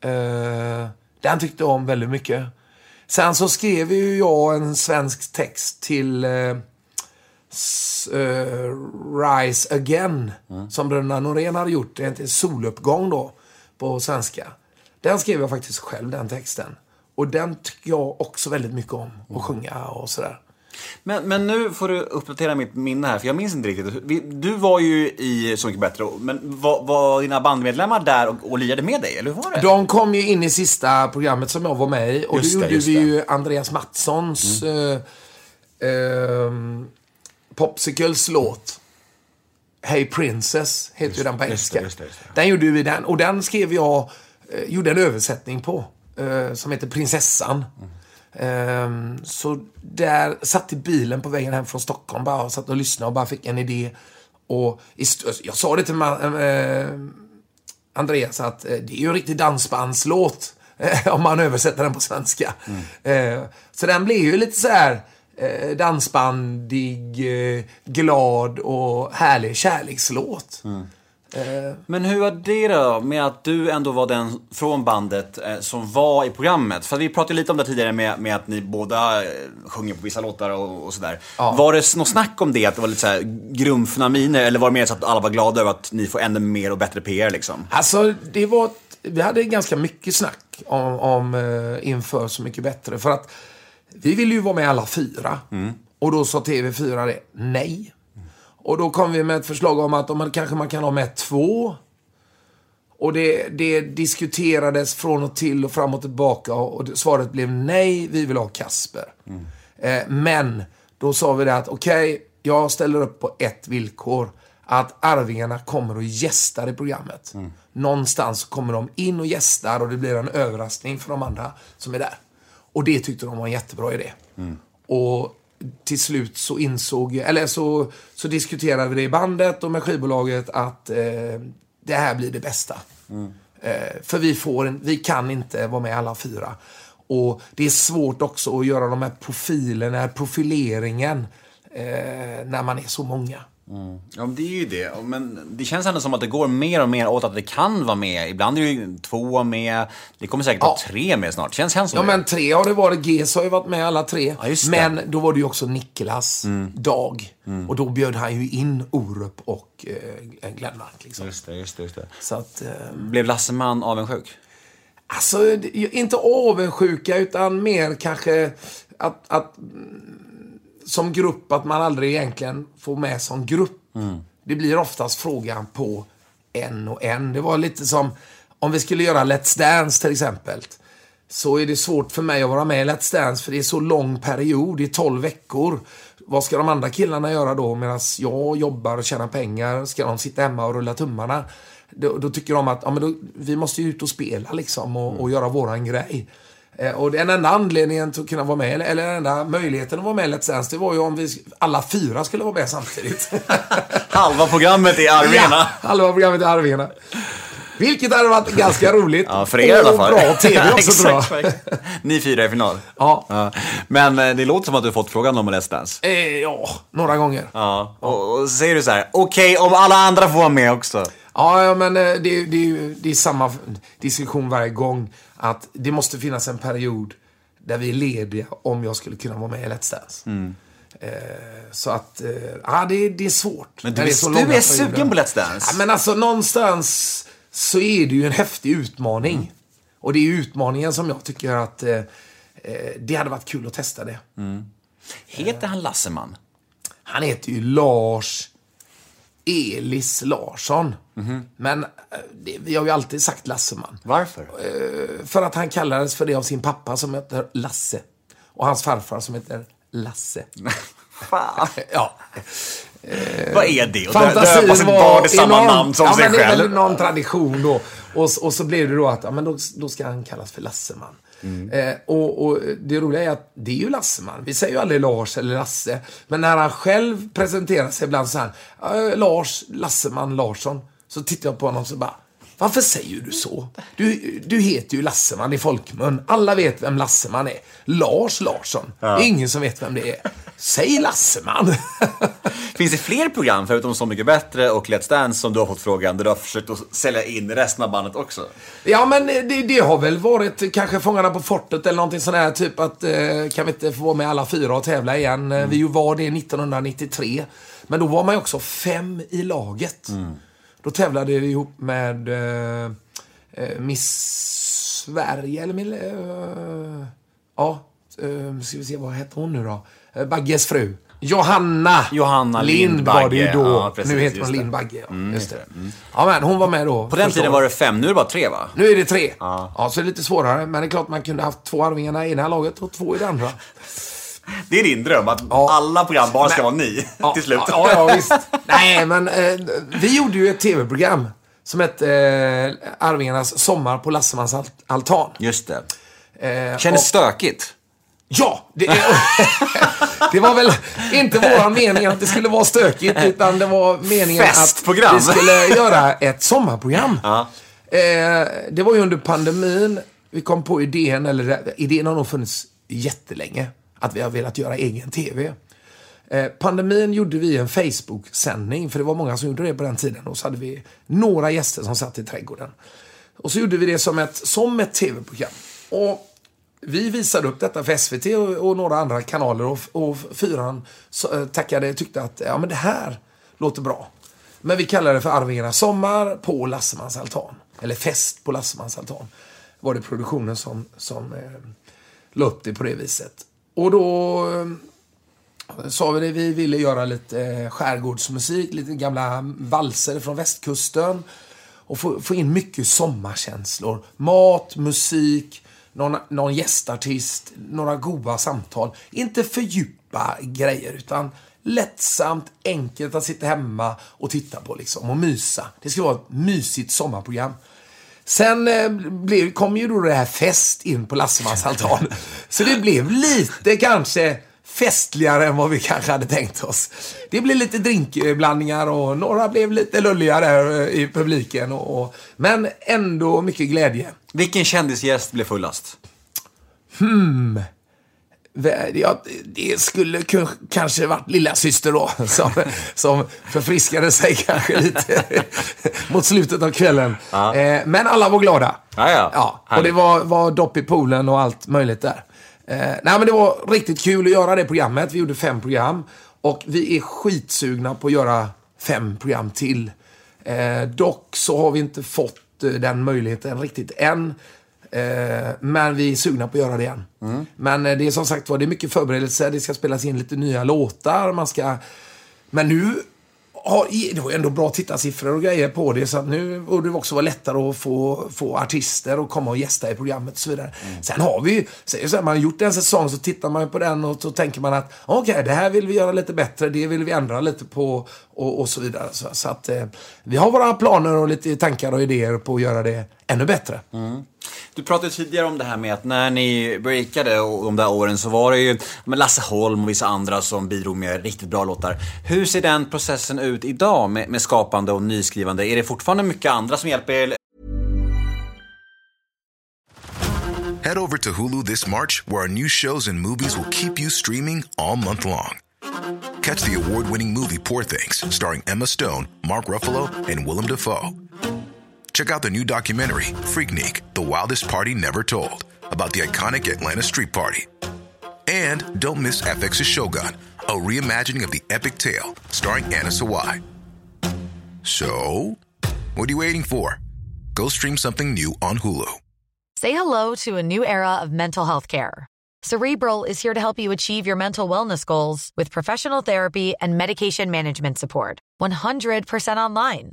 Eh, den tyckte jag om väldigt mycket. Sen så skrev ju jag en svensk text till Rise Again. Mm. Som Bröderna Norén hade gjort. Det heter Soluppgång då, på svenska. Den skrev jag faktiskt själv, den texten. Och den tycker jag också väldigt mycket om. Att mm. sjunga och sådär. Men, men nu får du uppdatera mitt minne här, för jag minns inte riktigt. Du var ju i Så mycket bättre, men var, var dina bandmedlemmar där och, och lirade med dig, eller hur var det? De kom ju in i sista programmet som jag var med i. Och just då det, gjorde vi ju Andreas Mattssons mm. eh, eh, Popsicles låt. Hey Princess heter just, ju den på engelska. Den gjorde vi den, och den skrev jag, eh, gjorde en översättning på eh, som heter Prinsessan. Ehm, så där satt i bilen på vägen hem från Stockholm bara och satt och lyssnade och bara fick en idé. Och st- jag sa det till ma- eh, Andreas att eh, det är ju en riktig dansbandslåt eh, [laughs] om man översätter den på svenska. Eh, så den blev ju lite så här eh, dansbandig, eh, glad och härlig kärlekslåt. Men hur var det då med att du ändå var den från bandet eh, som var i programmet? För vi pratade lite om det tidigare med, med att ni båda eh, sjunger på vissa låtar och, och sådär. Ja. Var det något snack om det, att det var lite såhär grumfna miner? Eller var det mer så att alla var glada över att ni får ännu mer och bättre PR liksom? Alltså, det var... Vi hade ganska mycket snack om, om eh, inför Så Mycket Bättre. För att vi ville ju vara med alla fyra. Mm. Och då sa TV4 det, nej. Och då kom vi med ett förslag om att man, kanske man kan ha med två. Och det, det diskuterades från och till och fram och tillbaka. Och svaret blev nej, vi vill ha Kasper. Mm. Eh, men då sa vi det att okej, okay, jag ställer upp på ett villkor. Att Arvingarna kommer och gästar i programmet. Mm. Någonstans kommer de in och gästar och det blir en överraskning för de andra som är där. Och det tyckte de var en jättebra idé. Och till slut så insåg, eller så, så diskuterade vi det i bandet och med skivbolaget att eh, det här blir det bästa. Eh, för vi, får en, vi kan inte vara med alla fyra. Och det är svårt också att göra de här profilerna, profileringen, eh, när man är så många. Ja, men det är ju det. Men det känns ändå som att det går mer och mer åt att det kan vara med. Ibland är det ju två med. Det kommer säkert vara Ja. tre med snart. Känns, känns som Ja det. men tre har det varit. GES har ju varit med alla tre. Ja. Mm. men då var det ju också Niklas Dag. Och då bjöd han ju in Orup och eh, Glenmark. Liksom. Just det, just det, just det. Så att, eh, Blev Lasseman avundsjuk? Alltså, inte avundsjuka utan mer kanske att, att mm, som grupp, att man aldrig egentligen får med som grupp. Det blir oftast frågan på en och en. Det var lite som om vi skulle göra Let's Dance till exempel. Så är det svårt för mig att vara med i Let's Dance för det är så lång period, det är 12 veckor. Vad ska de andra killarna göra då medan jag jobbar och tjänar pengar? Ska de sitta hemma och rulla tummarna? Då, då tycker de att ja, men då, vi måste ju ut och spela liksom och, och göra våran grej. Eh, och den enda anledningen till att kunna vara med, eller, eller den enda möjligheten att vara med i Let's Dance, det var ju om vi alla fyra skulle vara med samtidigt. [laughs] Halva programmet är Arvingarna. Ja, halva programmet är Arvingarna. Vilket hade varit ganska [laughs] roligt. Ja, för er i alla Och fall. bra TV [laughs] också tror jag. Ni fyra i final. Ja. Men eh, det låter som att du fått frågan om Let's Dance. Eh, ja, några gånger. Ja. Och, och säger du så här: okej om alla andra får vara med också. Ja, ja men eh, det, det, det är samma diskussion varje gång. Att det måste finnas en period där vi är lediga om jag skulle kunna vara med i Let's Dance. Eh, så att, eh, ja det, det är svårt. Men du är- så du är sugen perioder. på Let's Dance? Ja, men alltså någonstans så är det ju en häftig utmaning. Och det är utmaningen som jag tycker att eh, eh, det hade varit kul att testa det. Heter han Lasseman? Han heter ju Lars Elis Larsson. Men eh, det, vi har ju alltid sagt Lasseman. Varför? För att han kallades för det av sin pappa som heter Lasse. Och hans farfar som heter Lasse. [laughs] Fan. [laughs] Ja. Vad är det? Och Fantasin döpa sitt var barn i samma enorm. namn som ja, sig men Det är väl själv. någon tradition då. Och, och så blev det då att ja, men då, då ska han kallas för Lasseman. Mm. Eh, och, och det roliga är att det är ju Lasseman. Vi säger ju aldrig Lars eller Lasse. Men när han själv presenterar sig ibland så här. "Ja, Lars Lasseman Larsson. Så tittar jag på honom så bara. Varför säger du så? Du, du heter ju Lasseman i folkmun. Alla vet vem Lasseman är. Lars Larsson. Det är ingen som vet vem det är. Säg Lasseman. [laughs] Finns det fler program förutom Så Mycket Bättre och Let's Dance som du har fått frågan där du har försökt att sälja in resten av bandet också? Ja, men det, det har väl varit kanske Fångarna på fortet eller någonting sånt där. Typ att eh, kan vi inte få vara med alla fyra och tävla igen? Mm. Vi var det 1993. Men då var man ju också fem i laget. Då tävlade vi ihop med eh, eh, Miss Sverige, eller Mil- eh, Ja, eh, ska vi se, vad hette hon nu då? Eh, Bagges fru. Johanna, Johanna Lind var det ju Lindbagge. då. Ja, precis, nu heter hon det. Lind Bagge. Ja, just det. Ja, men hon var med då. På den tiden året. var det fem, nu är det bara tre va? Nu är det tre. Ja. så är det lite svårare. Men det är klart man kunde haft två Arvingarna i ena laget och två i det andra. Det är din dröm, att Ja. alla program bara ska vara ni Ja, till slut. Ja, ja, visst. Nej, men eh, vi gjorde ju ett tv-program som hette eh, Arvingarnas sommar på Lassemans alt- altan. Just det. Eh, Kändes och- stökigt? Ja! Det, [laughs] det var väl inte våran mening att det skulle vara stökigt, utan det var meningen Festprogram. att vi skulle göra ett sommarprogram. Ja. Eh, det var ju under pandemin vi kom på idén, eller idén har nog funnits jättelänge, att vi har velat göra egen TV. Eh, pandemin gjorde vi en Facebook-sändning, för det var många som gjorde det på den tiden. Och så hade vi några gäster som satt i trädgården. Och så gjorde vi det som ett, som ett TV-program. Och vi visade upp detta för SVT och, och några andra kanaler och, och fyran så, eh, tackade, tyckte att ja, men det här låter bra. Men vi kallade det för Arvingarnas sommar på Lassemans altan. Eller fest på Lassemans altan. Var det produktionen som, som eh, la upp det på det viset. Och då eh, sa vi det, vi ville göra lite eh, skärgårdsmusik, lite gamla valser från västkusten. Och få, få in mycket sommarkänslor. Mat, musik, någon, någon gästartist, några goda samtal. Inte för djupa grejer, utan lättsamt, enkelt att sitta hemma och titta på liksom, och mysa. Det ska vara ett mysigt sommarprogram. Sen eh, blev, kom ju då det här fest in på Lassemans altan. Så det blev lite kanske festligare än vad vi kanske hade tänkt oss. Det blev lite drinkblandningar och några blev lite lulliga där eh, i publiken. Och, och, men ändå mycket glädje. Vilken kändisgäst blev fullast? Vä- Ja, det skulle ku- kanske varit lilla syster då, [laughs] som, som förfriskade sig kanske lite [laughs] mot slutet av kvällen. Eh, men alla var glada. Ja, ja. ja och det var, var dopp i poolen och allt möjligt där. Eh, nej, men det var riktigt kul att göra det programmet. Vi gjorde fem program. Och vi är skitsugna på att göra fem program till. Eh, dock så har vi inte fått den möjligheten riktigt än. Eh, men vi är sugna på att göra det igen. Men eh, det är som sagt var, det är mycket förberedelser. Det ska spelas in lite nya låtar. Man ska... Men nu har, det var ändå bra tittarsiffror och grejer på det. Så att nu borde det också vara lättare att få, få artister att komma och gästa i programmet och så vidare. Sen har vi ju, så här, man har gjort en säsong så tittar man på den och så tänker man att okej, det här vill vi göra lite bättre, det vill vi ändra lite på och, och så vidare. Så, så att eh, vi har våra planer och lite tankar och idéer på att göra det ännu bättre. Du pratade tidigare om det här med att när ni breakade och de där åren så var det ju med Lasse Holm och vissa andra som bidrog med riktigt bra låtar. Hur ser den processen ut idag med, med skapande och nyskrivande? Är det fortfarande mycket andra som hjälper er? Head over to Hulu this March, where our new shows and movies will keep you streaming all month long. Catch the award winning movie Poor Things, starring Emma Stone, Mark Ruffalo, and Willem Dafoe. Check out the new documentary, Freaknik The Wildest Party Never Told, about the iconic Atlanta Street Party. And don't miss FX's Shogun, a reimagining of the epic tale, starring Anna Sawai. So, what are you waiting for? Go stream something new on Hulu. Say hello to a new era of mental health care. Cerebral is here to help you achieve your mental wellness goals with professional therapy and medication management support. 100% online.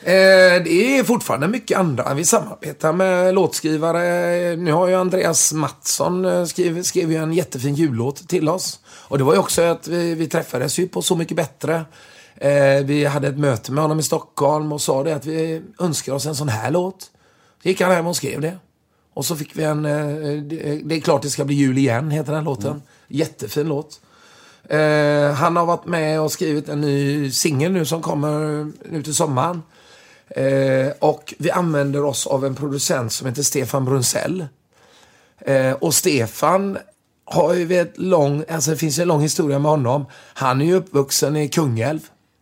Eh, det är fortfarande mycket andra. Vi samarbetar med låtskrivare. Nu har ju Andreas Mattsson eh, skrivit, skrev ju en jättefin jullåt till oss. Och det var ju också att vi, vi träffades ju på Så mycket bättre. Eh, vi hade ett möte med honom i Stockholm och sa det att vi önskar oss en sån här låt. Så gick han hem och skrev det. Och så fick vi en, eh, det, är klart det ska bli jul igen, heter den låten. Jättefin låt. Eh, han har varit med och skrivit en ny singel nu som kommer nu till sommaren. Eh, och vi använder oss av en producent som heter Stefan Brunsell. Eh, och Stefan har ju ett lång, alltså det finns ju en lång historia med honom. Han är ju uppvuxen i Kungälv.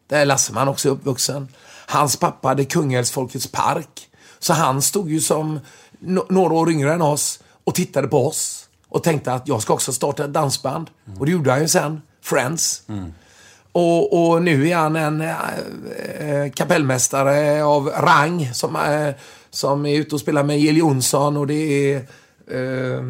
Där är Lasseman också uppvuxen. Hans pappa hade Kungälvs Folkets Park. Så han stod ju som no- några år yngre än oss och tittade på oss och tänkte att jag ska också starta ett dansband. Och det gjorde han ju sen, Friends. Mm. Och, och nu är han en äh, kapellmästare av rang som, äh, som är ute och spelar med Jill Johnson och det är äh,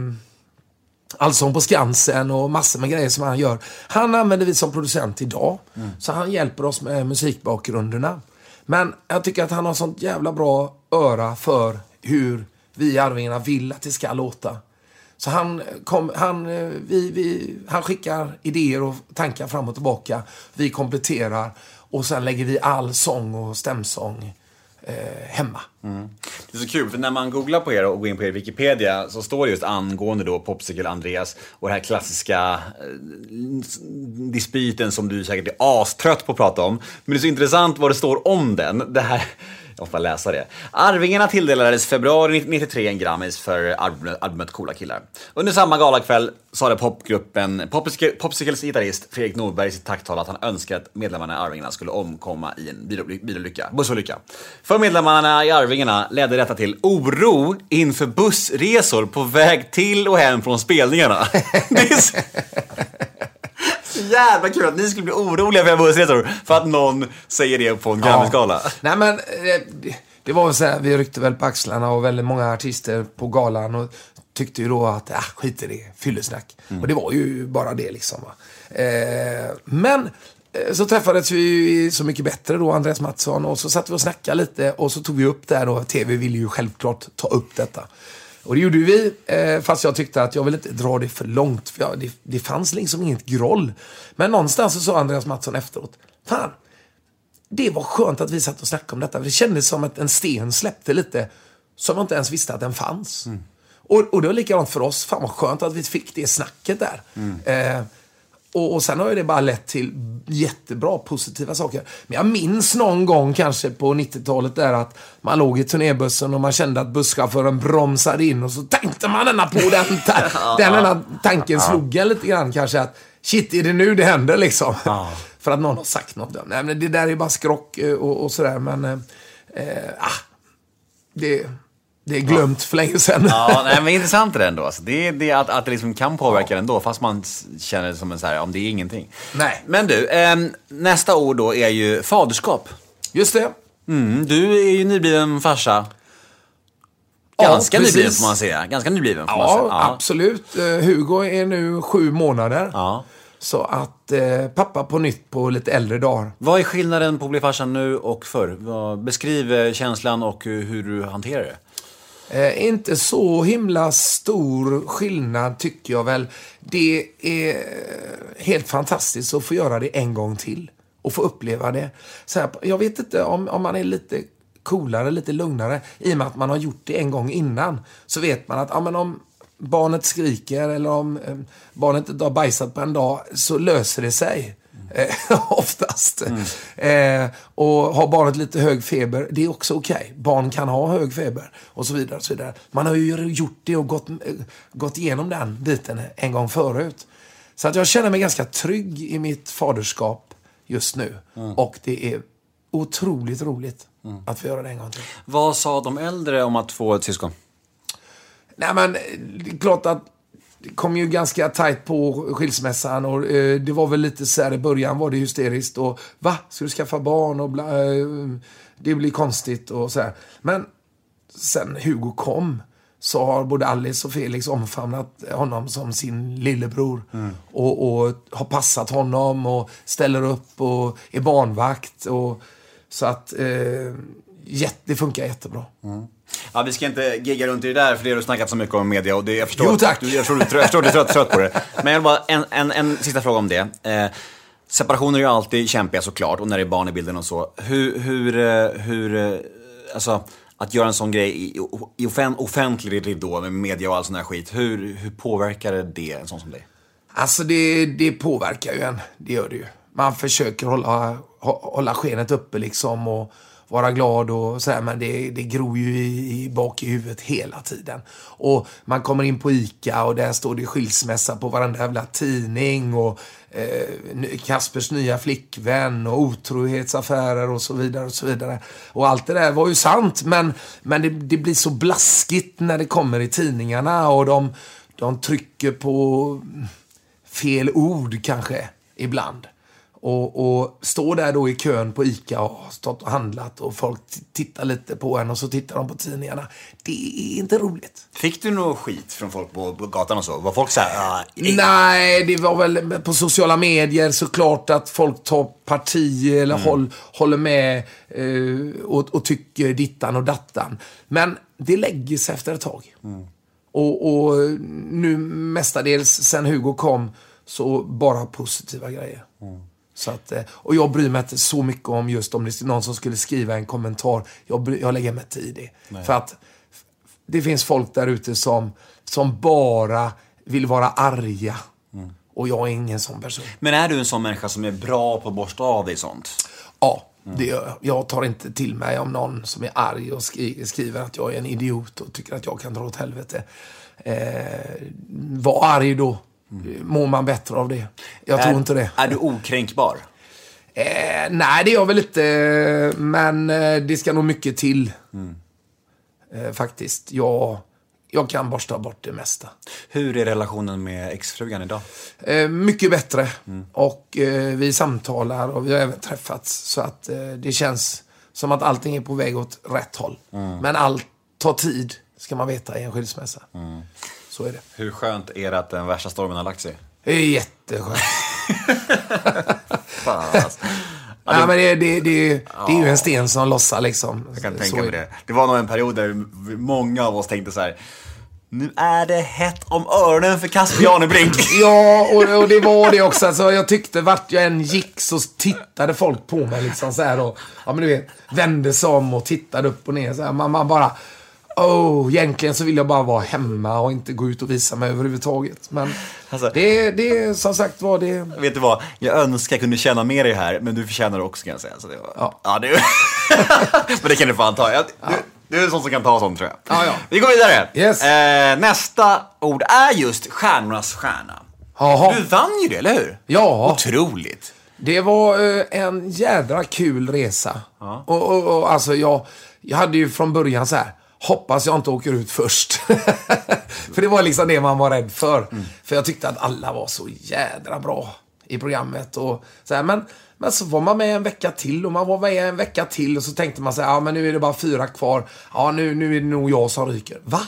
Allsång på Skansen och massor med grejer som han gör. Han använder vi som producent idag. Så han hjälper oss med musikbakgrunderna. Men jag tycker att han har sånt jävla bra öra för hur vi i Arvingarna vill att det ska låta. Så han, kom, han, eh, vi, vi, han skickar idéer och tankar fram och tillbaka. Vi kompletterar och sen lägger vi all sång och stämsång eh, hemma. Mm. Det är så kul, för när man googlar på er och går in på er Wikipedia så står det just angående då Popsicle Andreas och den här klassiska eh, dispyten som du säkert är astrött på att prata om. Men det är så intressant vad det står om den. Det här, jag får läsa det. Arvingarna tilldelades februari 93 en Grammis för albumet, albumet Coola killar. Under samma galakväll sa det popgruppen Popsicles gitarrist Fredrik Norberg i sitt tacktal att han önskade att medlemmarna i Arvingarna skulle omkomma i en bilolycka, bussolycka. För medlemmarna i Arvingarna ledde detta till oro inför bussresor på väg till och hem från spelningarna. [laughs] Det så... jävla kul att ni skulle bli oroliga för era bussresor för att någon säger det på en Grammisgala. Nej men, eh, det, det var så här, vi ryckte väl på axlarna och väldigt många artister på galan och tyckte ju då att, äh, skit i det, fyllesnack. Och det var ju bara det liksom. Eh, men eh, så träffades vi Så mycket bättre då, Andreas Mattsson, och så satt vi och snackade lite och så tog vi upp det här och TV ville ju självklart ta upp detta. Och det gjorde vi, eh, fast jag tyckte att jag vill inte dra det för långt. För jag, det, det fanns liksom inget groll. Men någonstans så sa Andreas Mattsson efteråt, fan, det var skönt att vi satt och snackade om detta. För det kändes som att en sten släppte lite, som jag inte ens visste att den fanns. Och, och det var likadant för oss. Fan vad skönt att vi fick det snacket där. Eh, och, och sen har ju det bara lett till jättebra positiva saker. Men jag minns någon gång kanske på 90-talet där att man låg i turnébussen och man kände att busschauffören bromsade in och så tänkte man denna på den. [laughs] den ena tanken slog en lite grann kanske att shit, är det nu det händer liksom? [laughs] För att någon har sagt något. Nej, men det där är bara skrock eh, och, och sådär. Men eh, eh, ah, det, det är glömt för länge sedan. Ja, nej, men intressant är det ändå. Alltså, det är det att, att det liksom kan påverka det ändå, fast man känner det som en så här, om det är ingenting. Nej. Men du, ehm, nästa ord då är ju faderskap. Just det. Mm, du är ju nybliven farsa. Ja, Ganska precis. nybliven får man säga. Ganska nybliven får man Ja, säga. absolut. Eh, Hugo är nu sju månader. Ja. Så att eh, pappa på nytt på lite äldre dagar. Vad är skillnaden på att bli farsa nu och förr? Beskriv eh, känslan och eh, hur du hanterar det. Eh, inte så himla stor skillnad tycker jag väl. Det är helt fantastiskt att få göra det en gång till. Och få uppleva det. Så här, jag vet inte om, om man är lite coolare, lite lugnare. I och med att man har gjort det en gång innan. Så vet man att ja, men om barnet skriker eller om eh, barnet inte har bajsat på en dag så löser det sig. Eh, [laughs] oftast. Eh, och har barnet lite hög feber, det är också okej. Barn kan ha hög feber och så vidare. Och så vidare. Man har ju gjort det och gått, eh, gått igenom den biten en gång förut. Så att jag känner mig ganska trygg i mitt faderskap just nu. Och det är otroligt roligt att få göra det en gång till. Vad sa de äldre om att få ett syskon? Nej men, det är klart att det kom ju ganska tajt på skilsmässan och eh, det var väl lite så här i början var det hysteriskt och va, ska du skaffa barn och bla, eh, det blir konstigt och så här. Men sen Hugo kom så har både Alice och Felix omfamnat honom som sin lillebror. Och, och har passat honom och ställer upp och är barnvakt. Och, så att eh, det funkar jättebra. Ja, vi ska inte gigga runt i det där, för det har du snackat så mycket om i media och det, jag, förstår Jo, tack. Du, jag, förstår, att du är trött, trött på det. Men jag vill bara, en, en, en sista fråga om det. Eh, separationer är ju alltid kämpiga såklart, och när det är barn i bilden och så. Hur, hur, eh, hur eh, alltså, att göra en sån grej i, i offen, offentlig ridå med media och all sån här skit, hur, hur påverkar det en sån som dig? Alltså det, det påverkar ju en. Det gör det ju. Man försöker hålla, hå- hålla skenet uppe liksom och vara glad och sådär. Men det, det gror ju i, i bak i huvudet hela tiden. Och man kommer in på ICA och där står det skilsmässa på varenda jävla tidning. Och eh, Kaspers nya flickvän och otrohetsaffärer och så vidare. Och så vidare. Och allt det där var ju sant. Men, men det, det blir så blaskigt när det kommer i tidningarna. Och de, de trycker på fel ord kanske ibland. Och, och stå där då i kön på ICA och har stått och handlat och folk tittar lite på en och så tittar de på tidningarna. Det är inte roligt. Fick du något skit från folk på, på gatan och så? Var folk såhär... Ah, Nej, det var väl på sociala medier såklart att folk tar parti eller mm. håll, håller med eh, och, och, tycker dittan och dattan. Men det lägger sig efter ett tag. Mm. Och, och nu mestadels sen Hugo kom så bara positiva grejer. Mm. Så att, eh, och jag bryr mig inte så mycket om just om det är någon som skulle skriva en kommentar. Jag, bry, jag lägger mig inte i det. Nej. För att det finns folk där ute som, som bara vill vara arga. Mm. Och jag är ingen sån person. Men är du en sån människa som är bra på att borsta av dig sånt? Ja, mm. det gör jag. Jag tar inte till mig om någon som är arg och skri skriver att jag är en idiot och tycker att jag kan dra åt helvete. Eh, var arg då. Mm. Mår man bättre av det? Jag är, tror inte det. Är du okränkbar? Eh, nej, det är jag väl inte. Men eh, det ska nog mycket till. Mm. Eh, faktiskt. Jag, jag kan borsta bort det mesta. Hur är relationen med exfrugan idag? Eh, mycket bättre. Mm. Och eh, vi samtalar och vi har även träffats. Så att det känns som att allting är på väg åt rätt håll. Mm. Men allt tar tid, ska man veta, i en skilsmässa. Så är det. Hur skönt är det att den värsta stormen har lagt sig? Det är jätteskönt. [laughs] Fan alltså. Ja, det... Nej, men det, det, det, det är ju en sten som lossar liksom. Jag kan tänka mig det. Det var nog en period där många av oss tänkte så här. Nu är det hett om öronen för Casper Janebrink. [laughs] ja, och, och, det var det också. Alltså, jag tyckte vart jag än gick så tittade folk på mig liksom så här och, ja men du vet, vände sig om och tittade upp och ner så här. Man, man bara, Oh, egentligen så vill jag bara vara hemma och inte gå ut och visa mig överhuvudtaget. Men alltså, det, det som sagt var det... Vet du vad? Jag önskar jag kunde känna med dig här, men du förtjänar det också kan jag säga. Så det var... ja. ja det... [laughs] men det kan du fan ta. Jag, ja. du, du är en sån som kan ta sånt tror jag. Ja, ja. Vi går vidare. Yes. Eh, nästa ord är just stjärnornas stjärna. Aha. Du vann ju det, eller hur? Ja. Otroligt. Det var eh, en jädra kul resa. Ja. Och, och, och alltså jag, jag hade ju från början så här hoppas jag inte åker ut först. [laughs] för det var liksom det man var rädd för. Mm. För jag tyckte att alla var så jädra bra i programmet. Och så här, men, men så var man med en vecka till och man var med en vecka till och så tänkte man sig, ja men nu är det bara fyra kvar. Ja, nu, nu är det nog jag som ryker. Va?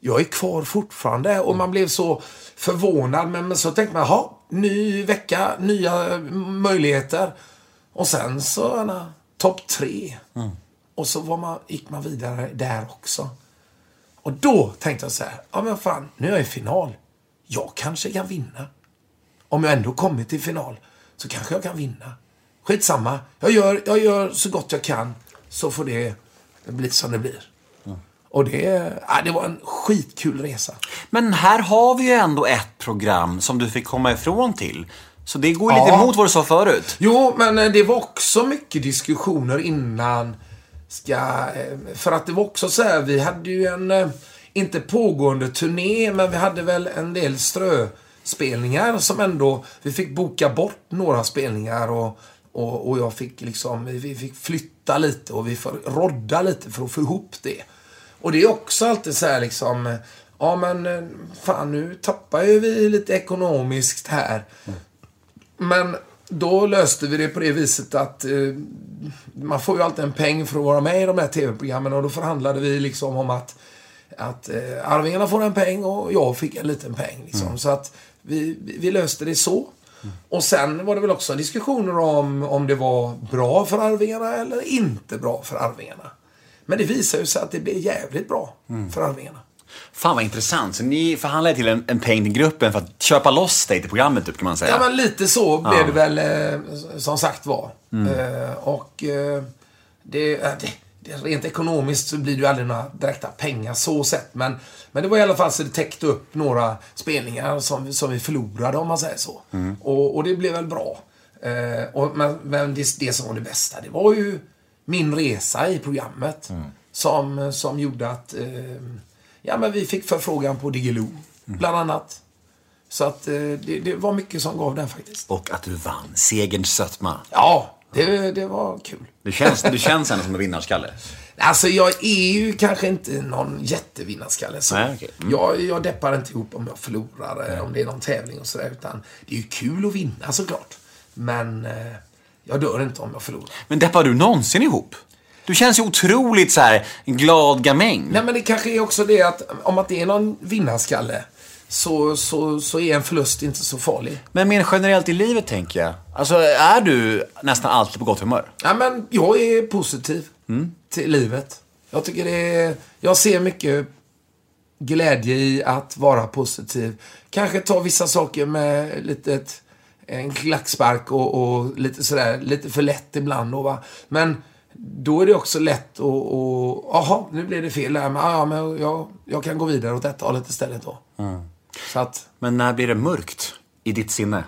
Jag är kvar fortfarande. Och man blev så förvånad. Men, men så tänkte man, jaha, ny vecka, nya möjligheter. Och sen så, topp tre. Mm. Och så var man, gick man vidare där också. Och då tänkte jag så här, ja men fan, nu är jag i final. Jag kanske kan vinna. Om jag ändå kommit till final så kanske jag kan vinna. Skitsamma, jag gör, jag gör så gott jag kan så får det bli som det blir. Mm. Och det, ja, det var en skitkul resa. Men här har vi ju ändå ett program som du fick komma ifrån till. Så det går ju lite emot vad du sa förut. Jo, men eh, det var också mycket diskussioner innan ska... Eh, för att det var också så här, vi hade ju en, eh, inte pågående turné, men vi hade väl en del ströspelningar som ändå, vi fick boka bort några spelningar och, och, och jag fick liksom, vi fick flytta lite och vi får rodda lite för att få ihop det. Och det är också alltid så här liksom, ja men eh, fan nu tappar ju vi lite ekonomiskt här. Mm. Men då löste vi det på det viset att eh, man får ju alltid en peng för att vara med i de här tv-programmen och då förhandlade vi liksom om att, att eh, Arvingarna får en peng och jag fick en liten peng. Liksom. Mm. Så att vi, vi löste det så. Mm. Och sen var det väl också diskussioner om om det var bra för Arvingarna eller inte bra för Arvingarna. Men det visade ju sig att det blev jävligt bra mm. för Arvingarna. Fan vad intressant. Så ni förhandlade till en, en peng till gruppen för att köpa loss dig till programmet, typ, kan man säga? Ja, men lite så blev det väl, eh, som sagt var. Mm. Eh, och eh, det, det, det, rent ekonomiskt så blir det ju aldrig några direkta pengar så sett. Men, men det var i alla fall så det täckte upp några spelningar som, som vi förlorade, om man säger så. Mm. Och, och det blev väl bra. Och, men men det, det som var det bästa, det var ju min resa i programmet. Som, som gjorde att ja, men vi fick förfrågan på Diggiloo, bland annat. Så att eh, det, det var mycket som gav den faktiskt. Och att du vann. Segerns sötma. Ja, det, det var kul. Du känns, du känns ändå som en vinnarskalle. Alltså jag är ju kanske inte någon jättevinnarskalle. Så. Nej, okej. Mm. jag, jag deppar inte ihop om jag förlorar, eh, om det är någon tävling och sådär. Utan det är ju kul att vinna såklart. Men eh, jag dör inte om jag förlorar. Men deppar du någonsin ihop? Du känns ju otroligt så här glad gamäng. Nej men det kanske är också det att om att det är någon vinnarskalle så, så, så är en förlust inte så farlig. Men mer generellt i livet tänker jag. Alltså, är du nästan alltid på gott humör? Ja, men jag är positiv till livet. Jag tycker det är... Jag ser mycket glädje i att vara positiv. Kanske ta vissa saker med lite en klackspark och, och lite sådär, lite för lätt ibland. Och, va? Men då är det också lätt att, jaha, nu blev det fel där, men, ja, men jag, jag kan gå vidare åt detta hållet istället då. Så att, Men när blir det mörkt i ditt sinne?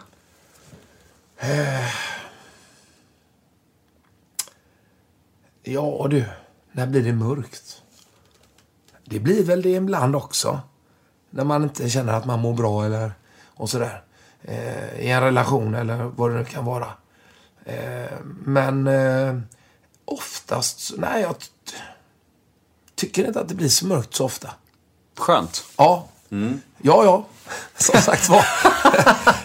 Ja du, när blir det mörkt? Det blir väl det ibland också. När man inte känner att man mår bra eller och sådär. Eh, I en relation eller vad det nu kan vara. Eh, men eh, oftast, nej jag tycker inte att det blir så mörkt så ofta. Skönt. Ja. Ja, ja. [laughs] Som sagt var.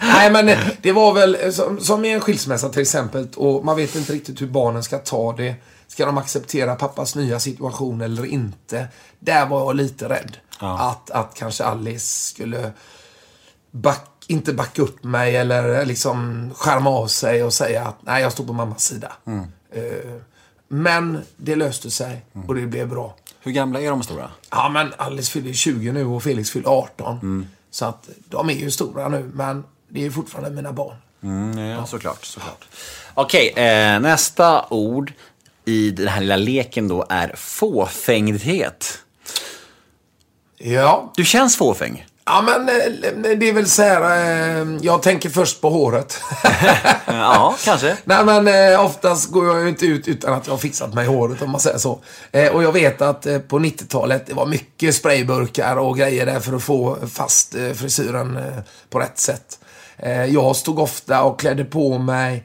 [laughs] Nej, men eh, det var väl eh, som, som i en skilsmässa till exempel. Och man vet inte riktigt hur barnen ska ta det. Ska de acceptera pappas nya situation eller inte? Där var jag lite rädd. Att, att kanske Alice skulle back, inte backa upp mig eller liksom skärma av sig och säga att nej, jag står på mammas sida. Eh, Men det löste sig och det blev bra. Hur gamla är de stora? Ja, men Alice fyller 20 nu och Felix fyller 18. Så att de är ju stora nu, men det är fortfarande mina barn. Mm, ja, såklart. såklart. Okej, eh, nästa ord i den här lilla leken då är fåfängdhet. Ja, Du känns fåfäng. Ja men eh, det är väl så här, eh, jag tänker först på håret. [laughs] Ja, kanske. Nej men eh, oftast går jag ju inte ut utan att jag har fixat mig i håret om man säger så. Och jag vet att på 90-talet det var mycket sprayburkar och grejer där för att få fast frisyren på rätt sätt. Jag stod ofta och klädde på mig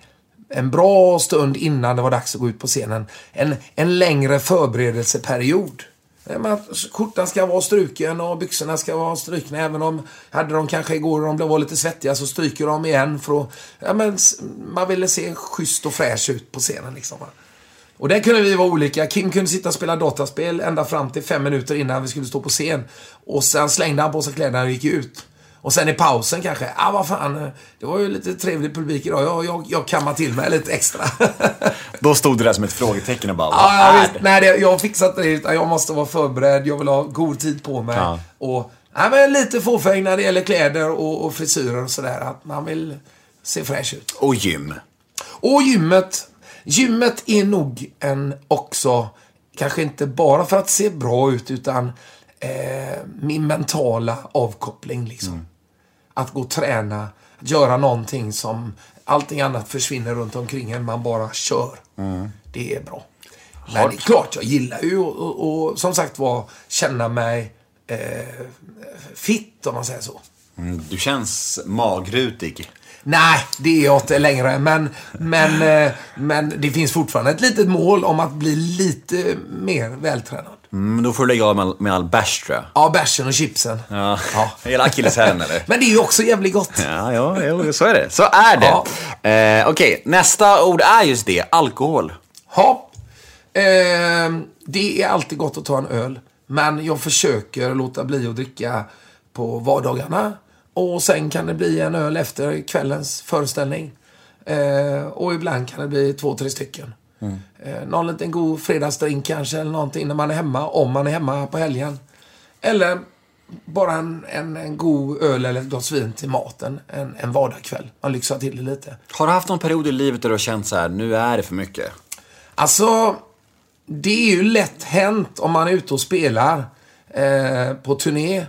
en bra stund innan det var dags att gå ut på scenen. En, en längre förberedelseperiod. Skjortan ska vara struken och byxorna ska vara strukna. Även om hade de kanske igår och de var lite svettiga så stryker de igen. För att, ja, men, man ville se schysst och fräsch ut på scenen. Liksom. Och där kunde vi vara olika. Kim kunde sitta och spela dataspel ända fram till fem minuter innan vi skulle stå på scen. Och sen slängde han på sig kläderna och gick ut. Och sen i pausen kanske, ah vad fan, det var ju lite trevlig publik idag. Jag, jag, jag kammar till mig lite extra. Då stod det där som ett frågetecken och bara, vad ja, är det? Nej, det, jag har fixat det. Jag måste vara förberedd. Jag vill ha god tid på mig. Ja. Och, nej, men lite fåfäng när det gäller kläder och, och frisyrer och sådär. Att man vill se fräsch ut. Och gym. Och gymmet. Gymmet är nog en också, kanske inte bara för att se bra ut, utan eh, min mentala avkoppling. Liksom. Att gå och träna, att göra någonting som allting annat försvinner runt omkring en. Man bara kör. Det är bra. Men det är klart, jag gillar ju och, och, och som sagt var känna mig eh, fit, om man säger så. Mm, Du känns magrutig. Nej, det är jag inte längre. Men, men, eh, men det finns fortfarande ett litet mål om att bli lite mer vältränad. Mm, då får du lägga av med, med all bärs tror jag. Ja, bärsen och chipsen. Ja. [laughs] Hela akilleshälen eller? Men det är ju också jävligt gott. Ja, ja, jo, så är det. Så är det. Eh, Okej, nästa ord är just det. Alkohol. Ja. Eh, det är alltid gott att ta en öl. Men jag försöker låta bli att dricka på vardagarna. Och sen kan det bli en öl efter kvällens föreställning. Eh, och ibland kan det bli två, tre stycken. Eh, någon liten god fredagsdrink kanske eller någonting när man är hemma. Om man är hemma på helgen. Eller bara en, en, en god öl eller ett glas vin till maten en, en vardagskväll. Man lyxar till det lite. Har du haft någon period i livet där du har känt så här, nu är det för mycket? Alltså, det är ju lätt hänt om man är ute och spelar eh, på turné.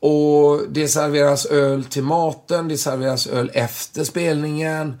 Och det serveras öl till maten, det serveras öl efter spelningen.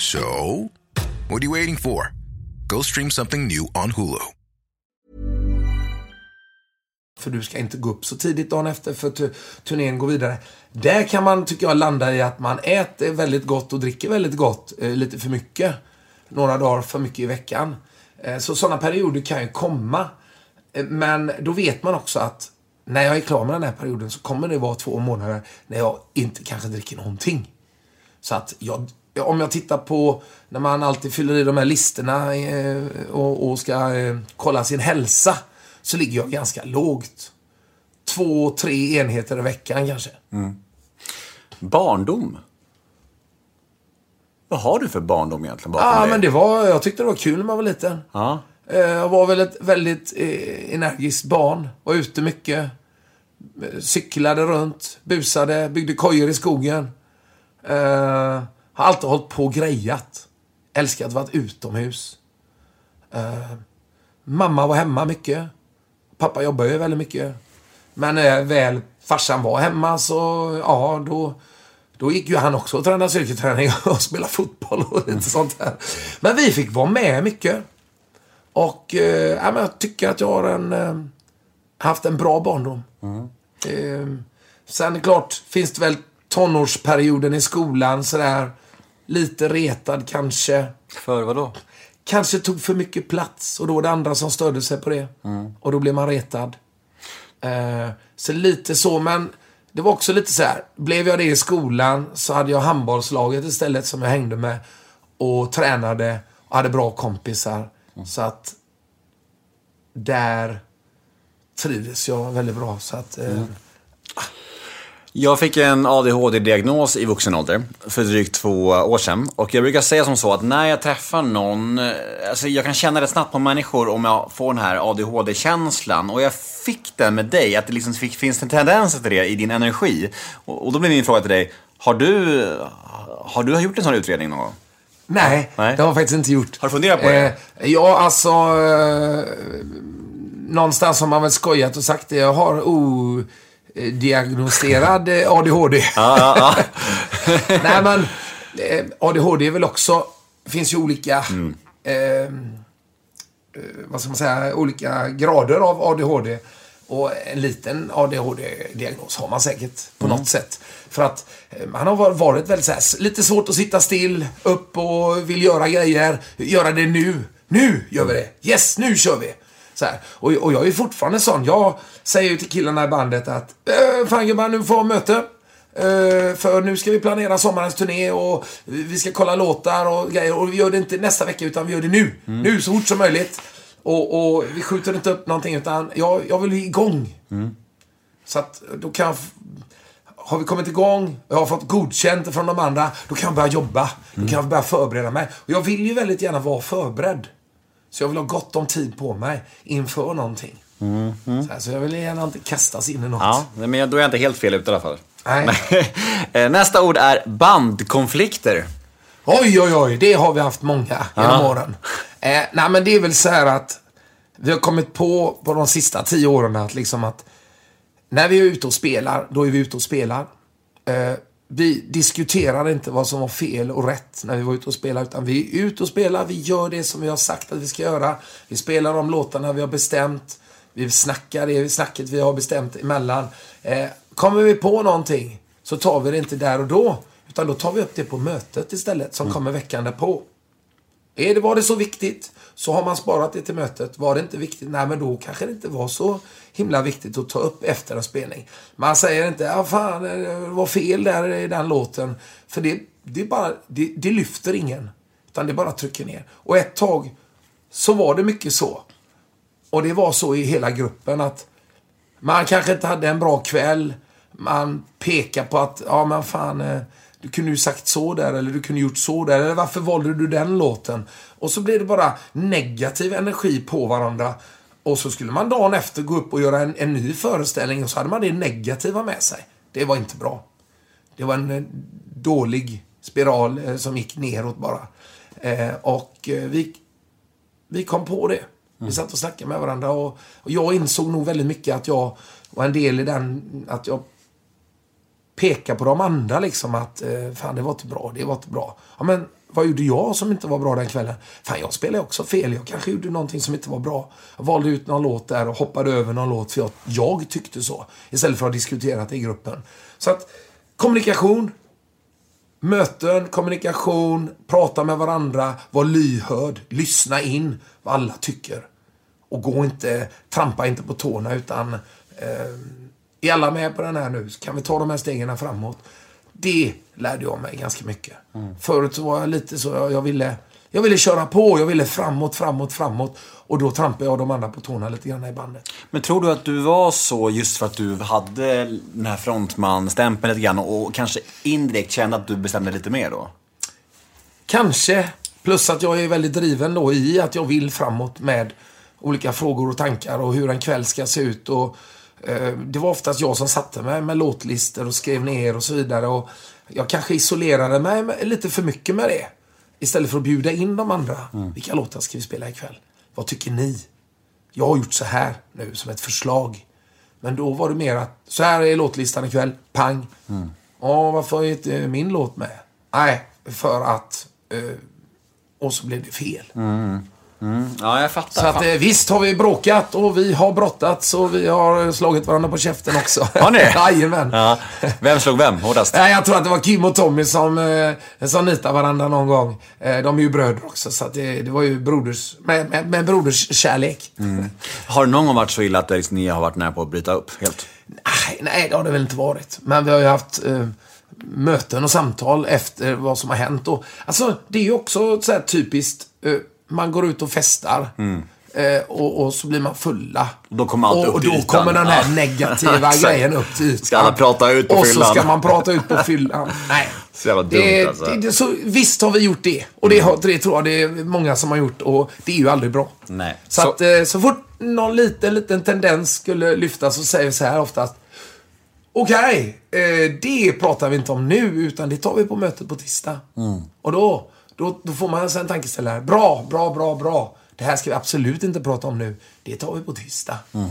So, what are you waiting for? Go stream something new on Hulu. För du ska inte gå upp så tidigt dagen efter för turnén går vidare. Där kan man, tycker jag, landa i att man äter väldigt gott och dricker väldigt gott. Eh, lite för mycket. Några dagar för mycket i veckan. Eh, så sådana perioder kan ju komma. Eh, men då vet man också att när jag är klar med den här perioden så kommer det vara två månader när jag inte kanske dricker någonting. Så att jag, om jag tittar på när man alltid fyller i de här listorna eh, och, och ska eh, kolla sin hälsa. Så ligger jag ganska lågt. Två, tre enheter i veckan kanske. Barndom? Vad har du för barndom egentligen bakom Ja, dig? men det var, jag tyckte det var kul när man var liten. Ja. Eh, Jag var väl ett väldigt energiskt barn. Var ute mycket. Cyklade runt, busade, byggde kojor i skogen. Har alltid hållit på och grejat. Älskat att vara utomhus. Eh, mamma var hemma mycket. Pappa jobbar ju väldigt mycket. Men när väl farsan var hemma så, ja, då, då gick ju han också och tränade styrketräning [laughs] och spelade fotboll och lite sånt där. Men vi fick vara med mycket. Och eh, ja, men jag tycker att jag har en, eh, haft en bra barndom. Eh, sen klart, finns det väl tonårsperioden i skolan sådär. Lite retad kanske. För vad då? Kanske tog för mycket plats och då var det andra som störde sig på det. Och då blev man retad. Eh, så lite så, men det var också lite så här. Blev jag det i skolan så hade jag handbollslaget istället som jag hängde med. Och tränade och hade bra kompisar. Så att där trivdes jag väldigt bra. Så att, eh, Jag fick en ADHD-diagnos i vuxen ålder för drygt två år sedan. Och jag brukar säga som så att när jag träffar någon, eh, alltså jag kan känna rätt snabbt på människor om jag får den här ADHD-känslan. Och jag fick den med dig, att det liksom fick, finns en tendens till det i din energi. Och, och då blir min fråga till dig, har du, har du gjort en sån utredning någon gång? Nej, Nej. det har jag faktiskt inte gjort. Har du funderat på det? Eh, ja, alltså... Eh, någonstans har man väl skojat och sagt det. Jag har odiagnostiserad eh, ADHD. [laughs] [laughs] Nej, men eh, ADHD är väl också... Finns ju olika... Eh, eh, vad ska man säga? Olika grader av ADHD. Och en liten ADHD-diagnos har man säkert på något sätt. För att eh, man har var- varit väldigt så här, lite svårt att sitta still, upp och vill göra grejer. Göra det nu. Nu gör vi det. Yes, nu kör vi. Så här. Och, och jag är fortfarande sån. Jag säger ju till killarna i bandet att äh, Fan gubbar, nu får ha möte. Eh, för nu ska vi planera sommarens turné och vi ska kolla låtar och grejer. Och vi gör det inte nästa vecka utan vi gör det nu. Nu, så fort som möjligt. Och, och vi skjuter inte upp någonting utan jag, jag vill igång. Så att då kan jag... Har vi kommit igång, jag har fått godkänt från de andra, då kan jag börja jobba. Då kan jag börja förbereda mig. Och jag vill ju väldigt gärna vara förberedd. Så jag vill ha gott om tid på mig inför någonting. Så, här, så jag vill gärna inte kastas in i något. Ja, men då är jag inte helt fel ute i alla fall. Nej. [laughs] Eh, Nästa ord är bandkonflikter. Oj, oj, oj. Det har vi haft många genom åren. Eh, nej, men det är väl så här att vi har kommit på, på de sista tio åren, att liksom att när vi är ute och spelar, då är vi ute och spelar. Eh, vi diskuterar inte vad som var fel och rätt när vi var ute och spelade, utan vi är ute och spelar, vi gör det som vi har sagt att vi ska göra. Vi spelar de låtarna vi har bestämt. Vi snackar det snacket vi har bestämt emellan. Eh, kommer vi på någonting så tar vi det inte där och då. Utan då tar vi upp det på mötet istället, som kommer veckan därpå. Är det, var det så viktigt så har man sparat det till mötet. Var det inte viktigt, nej men då kanske det inte var så himla viktigt att ta upp efter en spelning. Man säger inte, ja fan, eh, det var fel där i den låten. För det, det, är bara, det, det lyfter ingen. Utan det bara trycker ner. Och ett tag så var det mycket så. Och det var så i hela gruppen att man kanske inte hade en bra kväll. Man pekar på att, ja men fan, eh, du kunde ju sagt så där eller du kunde gjort så där. Eller varför valde du den låten? Och så blir det bara negativ energi på varandra. Och så skulle man dagen efter gå upp och göra en, en ny föreställning och så hade man det negativa med sig. Det var inte bra. Det var en eh, dålig spiral eh, som gick neråt bara. Eh, och eh, vi, vi kom på det. Vi satt och snackade med varandra och, och jag insåg nog väldigt mycket att jag var en del i den, att jag Peka på de andra liksom att eh, fan det var inte bra, det var inte bra. Ja men vad gjorde jag som inte var bra den kvällen? Fan jag spelade också fel, jag kanske gjorde någonting som inte var bra. Jag valde ut någon låt där och hoppade över någon låt för jag, jag tyckte så. Istället för att diskutera det i gruppen. Så att kommunikation, möten, kommunikation, prata med varandra, var lyhörd, lyssna in vad alla tycker. Och gå inte, trampa inte på tårna utan eh, är alla med på den här nu? Kan vi ta de här stegen framåt? Det lärde jag mig ganska mycket. Förut så var jag lite så, jag, jag, ville, jag ville köra på, jag ville framåt, framåt, framåt. Och då trampade jag de andra på tårna lite grann i bandet. Men tror du att du var så just för att du hade den här frontman-stämpeln lite grann och kanske indirekt kände att du bestämde lite mer då? Kanske. Plus att jag är väldigt driven då i att jag vill framåt med olika frågor och tankar och hur en kväll ska se ut. Och, det var oftast jag som satte mig med låtlistor och skrev ner och så vidare. Och jag kanske isolerade mig lite för mycket med det. Istället för att bjuda in de andra. Vilka låtar ska vi spela ikväll? Vad tycker ni? Jag har gjort så här nu som ett förslag. Men då var det mer att, så här är låtlistan ikväll. Pang. Ja, varför är inte min låt med? Nej, för att... Eh, och så blev det fel. Ja, jag fattar. Så att eh, visst har vi bråkat och vi har brottats och vi har slagit varandra på käften också. Har ni? [laughs] Jajamän. Ja. Vem slog vem hårdast? Nej, jag tror att det var Kim och Tommy som, eh, som nitade varandra någon gång. Eh, de är ju bröder också, så det, det var ju broders, med, med, med broders kärlek. Har det någon gång varit så illa att eh, ni har varit nära på att bryta upp helt? Nej, nej, det har det väl inte varit. Men vi har ju haft eh, möten och samtal efter vad som har hänt. Och, alltså, det är ju också så typiskt. Eh, man går ut och festar. Eh, och, och så blir man fulla. Då kommer allt och, upp och till då ytan. kommer den här negativa [laughs] grejen upp till ytan. Ska alla prata ut på Och så fyllan? ska man prata ut på fyllan. [laughs] Nej. Så jävla dumt, det, alltså. Mm. det, det, så, visst har vi gjort det. Och det, har, det tror jag det är många som har gjort. Och det är ju aldrig bra. Nej. Så, Så- att eh, så fort någon liten, liten tendens skulle lyftas så säger vi så här oftast. Okej, eh, det pratar vi inte om nu utan det tar vi på mötet på tisdag. Mm. Och då, då, då får man en tankeställare. Bra, bra, bra, bra. Det här ska vi absolut inte prata om nu. Det tar vi på tisdag. Mm.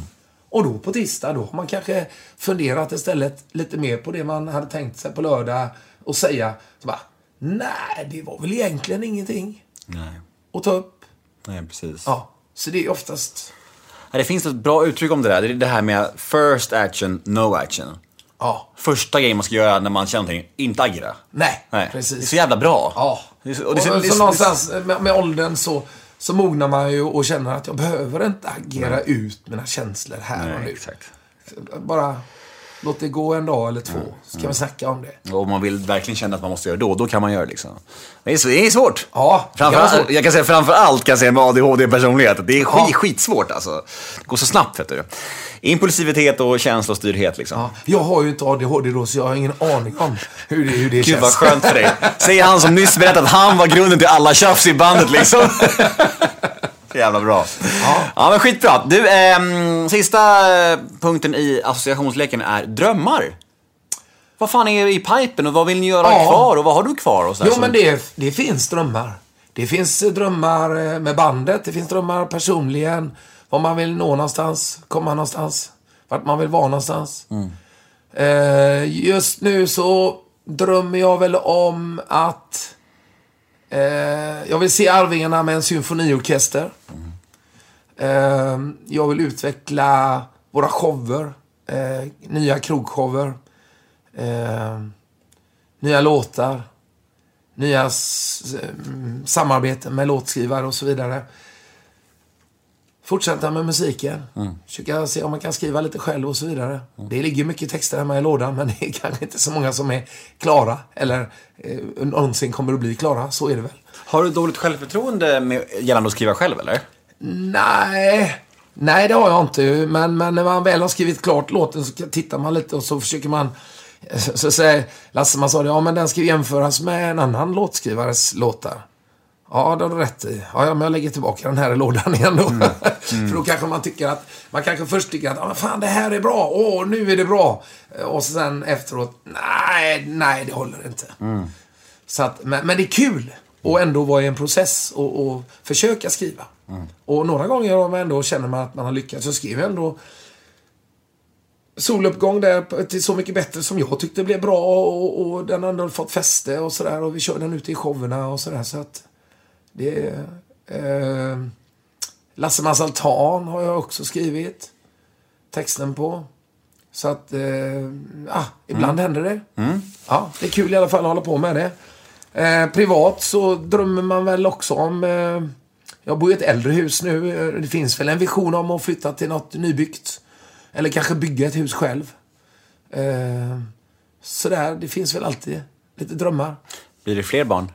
Och då på tisdag, då har man kanske funderat istället lite mer på det man hade tänkt sig på lördag och säga så bara, nej, det var väl egentligen ingenting Nej. att ta upp. Nej, precis. Ja, så det är oftast, Ja, Det finns ett bra uttryck om det där. Det är det här med first action, no action. ja, Första grejen man ska göra när man känner någonting, inte agera. nej, Nej. precis. Det är så jävla bra. Ja. Det är så, Och, och det så, det någonstans med, med åldern så, så mognar man ju och känner att jag behöver inte agera ut mina känslor här och Nej, nu. exakt. Bara låt det gå en dag eller två, så kan vi snacka om det. Och om man vill verkligen känna att man måste göra det då, då kan man göra det liksom. Det är, så, det är svårt. Ja, det kan svårt. jag kan säga framför allt kan jag säga med ADHD-personlighet. Det är skit, Ja. skitsvårt alltså. Det går så snabbt vet du. Impulsivitet och känslostyrhet liksom. Ja, jag har ju inte ADHD då, så jag har ingen aning om hur det, hur det Gud känns. vad skönt för dig. Säger han som nyss berättade att han var grunden till alla tjafs i bandet liksom. [laughs] Jävla bra. Ja. men skitbra. Du, ehm, sista eh, punkten i associationsleken är drömmar. Vad fan är i pipen och vad vill ni göra Ja. kvar och vad har du kvar? Och så Jo, som- men det, det finns drömmar. Det finns eh, drömmar eh, med bandet, det finns drömmar personligen. Var man vill nå någonstans, komma någonstans. Vart man vill vara någonstans. Eh, just nu så drömmer jag väl om att eh, jag vill se Arvingarna med en symfoniorkester. Eh, jag vill utveckla våra shower. Eh, nya krogshower. Eh, nya låtar nya s- eh, samarbeten med låtskrivare och så vidare. Fortsätta med musiken. Försöka se om man kan skriva lite själv och så vidare. Det ligger mycket texter hemma i lådan men [laughs] det är kanske inte så många som är klara. Eller eh, någonsin kommer att bli klara. Så är det väl. Har du dåligt självförtroende med, gällande att skriva själv eller? Nej, nej det har jag inte. Men, men när man väl har skrivit klart låten så tittar man lite och så försöker man... [laughs] Så, säger Lasse, man sa det, ja men den ska jämföras med en annan låtskrivares låtar. Ja, det har du rätt i. Ja, ja, men jag lägger tillbaka den här i lådan igen då. Mm. [laughs] För då kanske man tycker att, man kanske först tycker att, ah, fan det här är bra, åh, nu är det bra. Och sen efteråt, nej, nej, det håller inte. Mm. Så att, men, men det är kul att ändå vara i en process och, och försöka skriva. Mm. Och några gånger om man ändå känner man att man har lyckats så skriver jag ändå soluppgång där till Så mycket bättre som jag tyckte blev bra och, och den har ändå fått fäste och sådär och vi kör den ute i showerna och sådär så att det är... Eh, Lassemans altan har jag också skrivit texten på. Så att, eh, ah, ibland händer det. Ja, det är kul i alla fall att hålla på med det. Eh, privat så drömmer man väl också om... Eh, jag bor i ett äldre hus nu. Eh, Det finns väl en vision om att flytta till något nybyggt. Eller kanske bygga ett hus själv. Eh, sådär, det finns väl alltid lite drömmar. Blir det fler barn?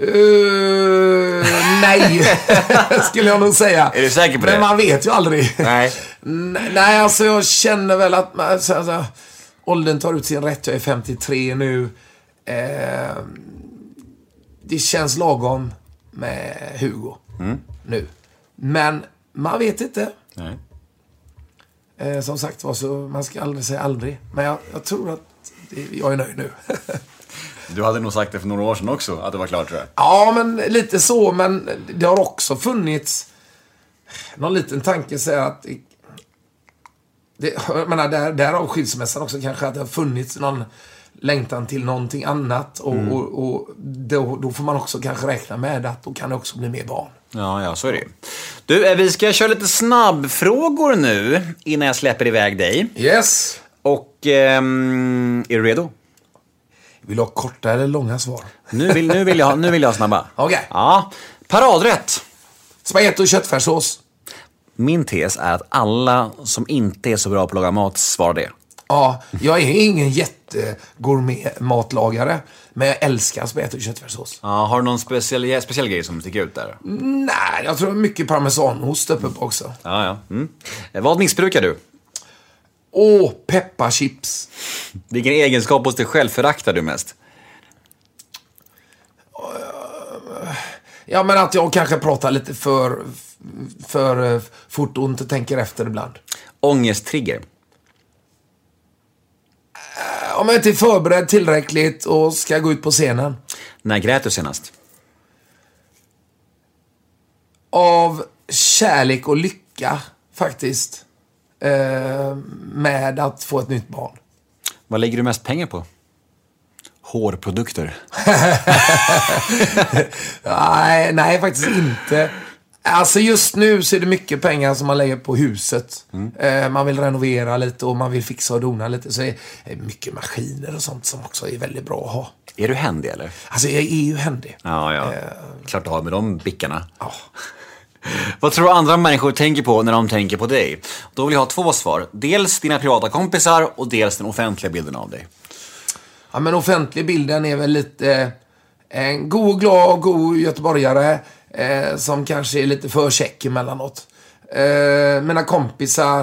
Uh, nej, [laughs] skulle jag nog säga. Är du säker på Men det? man vet ju aldrig. Nej. Nej, alltså jag känner väl att alltså, alltså, åldern tar ut sin rätt. Jag är 53 nu. Eh, det känns lagom med Hugo nu. Men man vet inte. Nej. Eh, som sagt var, så man ska aldrig säga aldrig. Men jag, jag tror att det, jag är nöjd nu. [laughs] Du hade nog sagt det för några år sedan också, att det var klart tror jag. Ja, men lite så. Men det har också funnits någon liten tanke så att det, jag menar, där, därav skilsmässan också kanske att det har funnits någon längtan till någonting annat. Och, och, och då, då får man också kanske räkna med att då kan det också bli mer barn. Ja, ja, så är det. Du, eh, vi ska köra lite snabbfrågor nu innan jag släpper iväg dig. Yes! Och, ehm, är du redo? Vill du ha korta eller långa svar? Nu vill, nu vill, jag, nu vill jag ha snabba. [laughs] Okej. Ja. Paradrätt. Spagetti och köttfärssås. Min tes är att alla som inte är så bra på att laga mat svarar det. Ja, jag är ingen jättegourmet-matlagare. Men jag älskar spagetti och köttfärssås. Ja, har du någon speciell, speciell grej som sticker ut där? Nej, jag tror mycket parmesanost uppe på också. Ja, ja. Mm. Eh, Vad missbrukar du? Åh, pepparchips. Vilken egenskap hos dig själv föraktar du mest? Ja, men att jag kanske pratar lite för, för eh, fort och inte tänker efter ibland. Ångesttrigger. Om jag inte är förberedd tillräckligt och ska gå ut på scenen. När grät du senast? Av kärlek och lycka, faktiskt. Eh, med att få ett nytt barn. Vad lägger du mest pengar på? Hårprodukter. [laughs] Nej, nej, faktiskt inte. Alltså just nu så är det mycket pengar som man lägger på huset. Eh, man vill renovera lite och man vill fixa och dona lite. Så är det mycket maskiner och sånt som också är väldigt bra att ha. Är du händig eller? Alltså jag är ju händig. Ja, ja. Klart du har med de bickarna. Ja. Vad tror du andra människor tänker på när de tänker på dig? Då vill jag ha två svar. Dels dina privata kompisar och dels den offentliga bilden av dig. Ja, men offentlig bilden är väl lite eh, en god, glad och god göteborgare eh, som kanske är lite för check emellanåt. Eh, mina kompisar,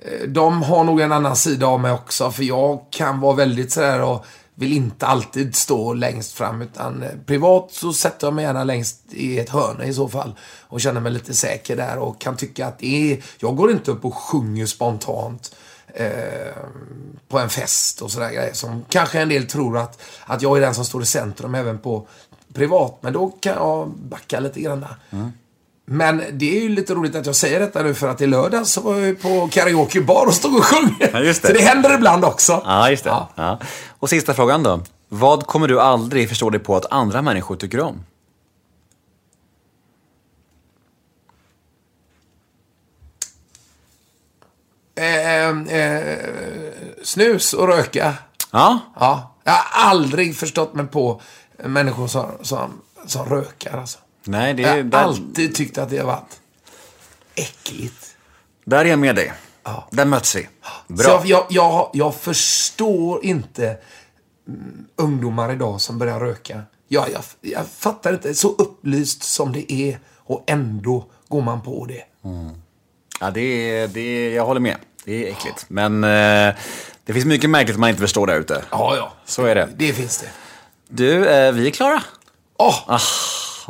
eh, de har nog en annan sida av mig också. För jag kan vara väldigt sådär och vill inte alltid stå längst fram. Utan eh, privat så sätter jag mig gärna längst i ett hörn i så fall. Och känner mig lite säker där och kan tycka att det är... Jag går inte upp och sjunger spontant eh, på en fest och sådär grejer. Som kanske en del tror att, att jag är den som står i centrum även på privat. Men då kan jag backa lite grann där. Mm. Men det är ju lite roligt att jag säger detta nu för att i lördag så var jag ju på karaokebar och stod och sjöng. Ja, just det. Så det händer ibland också. Ja, just det. Ja. Ja. Och sista frågan då. Vad kommer du aldrig förstå dig på att andra människor tycker om? Eh, eh, snus och röka. Ja, Ja. Jag har aldrig förstått mig på människor som, som, som rökar alltså. Nej, det Jag är, har där, alltid tyckt att det har varit äckligt. där är jag med dig. Ja. Där möts vi. Så Bra. jag, jag, jag, jag förstår inte mm, ungdomar idag som börjar röka. Jag, jag, jag fattar inte. Så upplyst som det är och ändå går man på det. Ja, det är, det är, jag håller med. Det är äckligt. Men eh, det finns mycket märkligt man inte förstår där ute. Ja, ja. Så är det. Det finns det. Du, eh, vi är klara. Åh!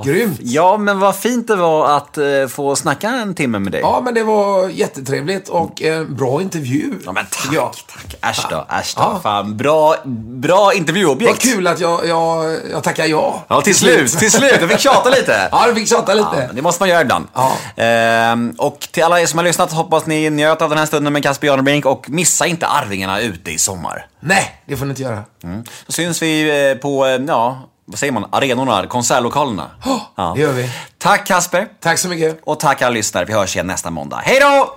Grymt! Ja, men vad fint det var att eh, få snacka en timme med dig. Ja, men det var jättetrevligt och en bra intervju. Ja, men tack, jag. tack. Äsch då, äsch då. Ja. Fan, bra, bra intervjuobjekt. Vad kul att jag, jag, jag tackar ja. Ja, till slut, till slut. Jag fick tjata lite. [laughs] Ja, du fick tjata lite. Ja, det måste man göra ibland. Ja. Ehm, och till alla er som har lyssnat, hoppas ni njöt av den här stunden med Casper Janebrink och missa inte Arvingarna ute i sommar. Nej, det får ni inte göra. Mm. Då syns vi eh, på, eh, ja, vad säger man, arenorna, konsertlokalerna. [gasps] Ja, det gör vi. Tack Casper. Tack så mycket. Och tack alla lyssnare. Vi hörs igen nästa måndag. Hej då!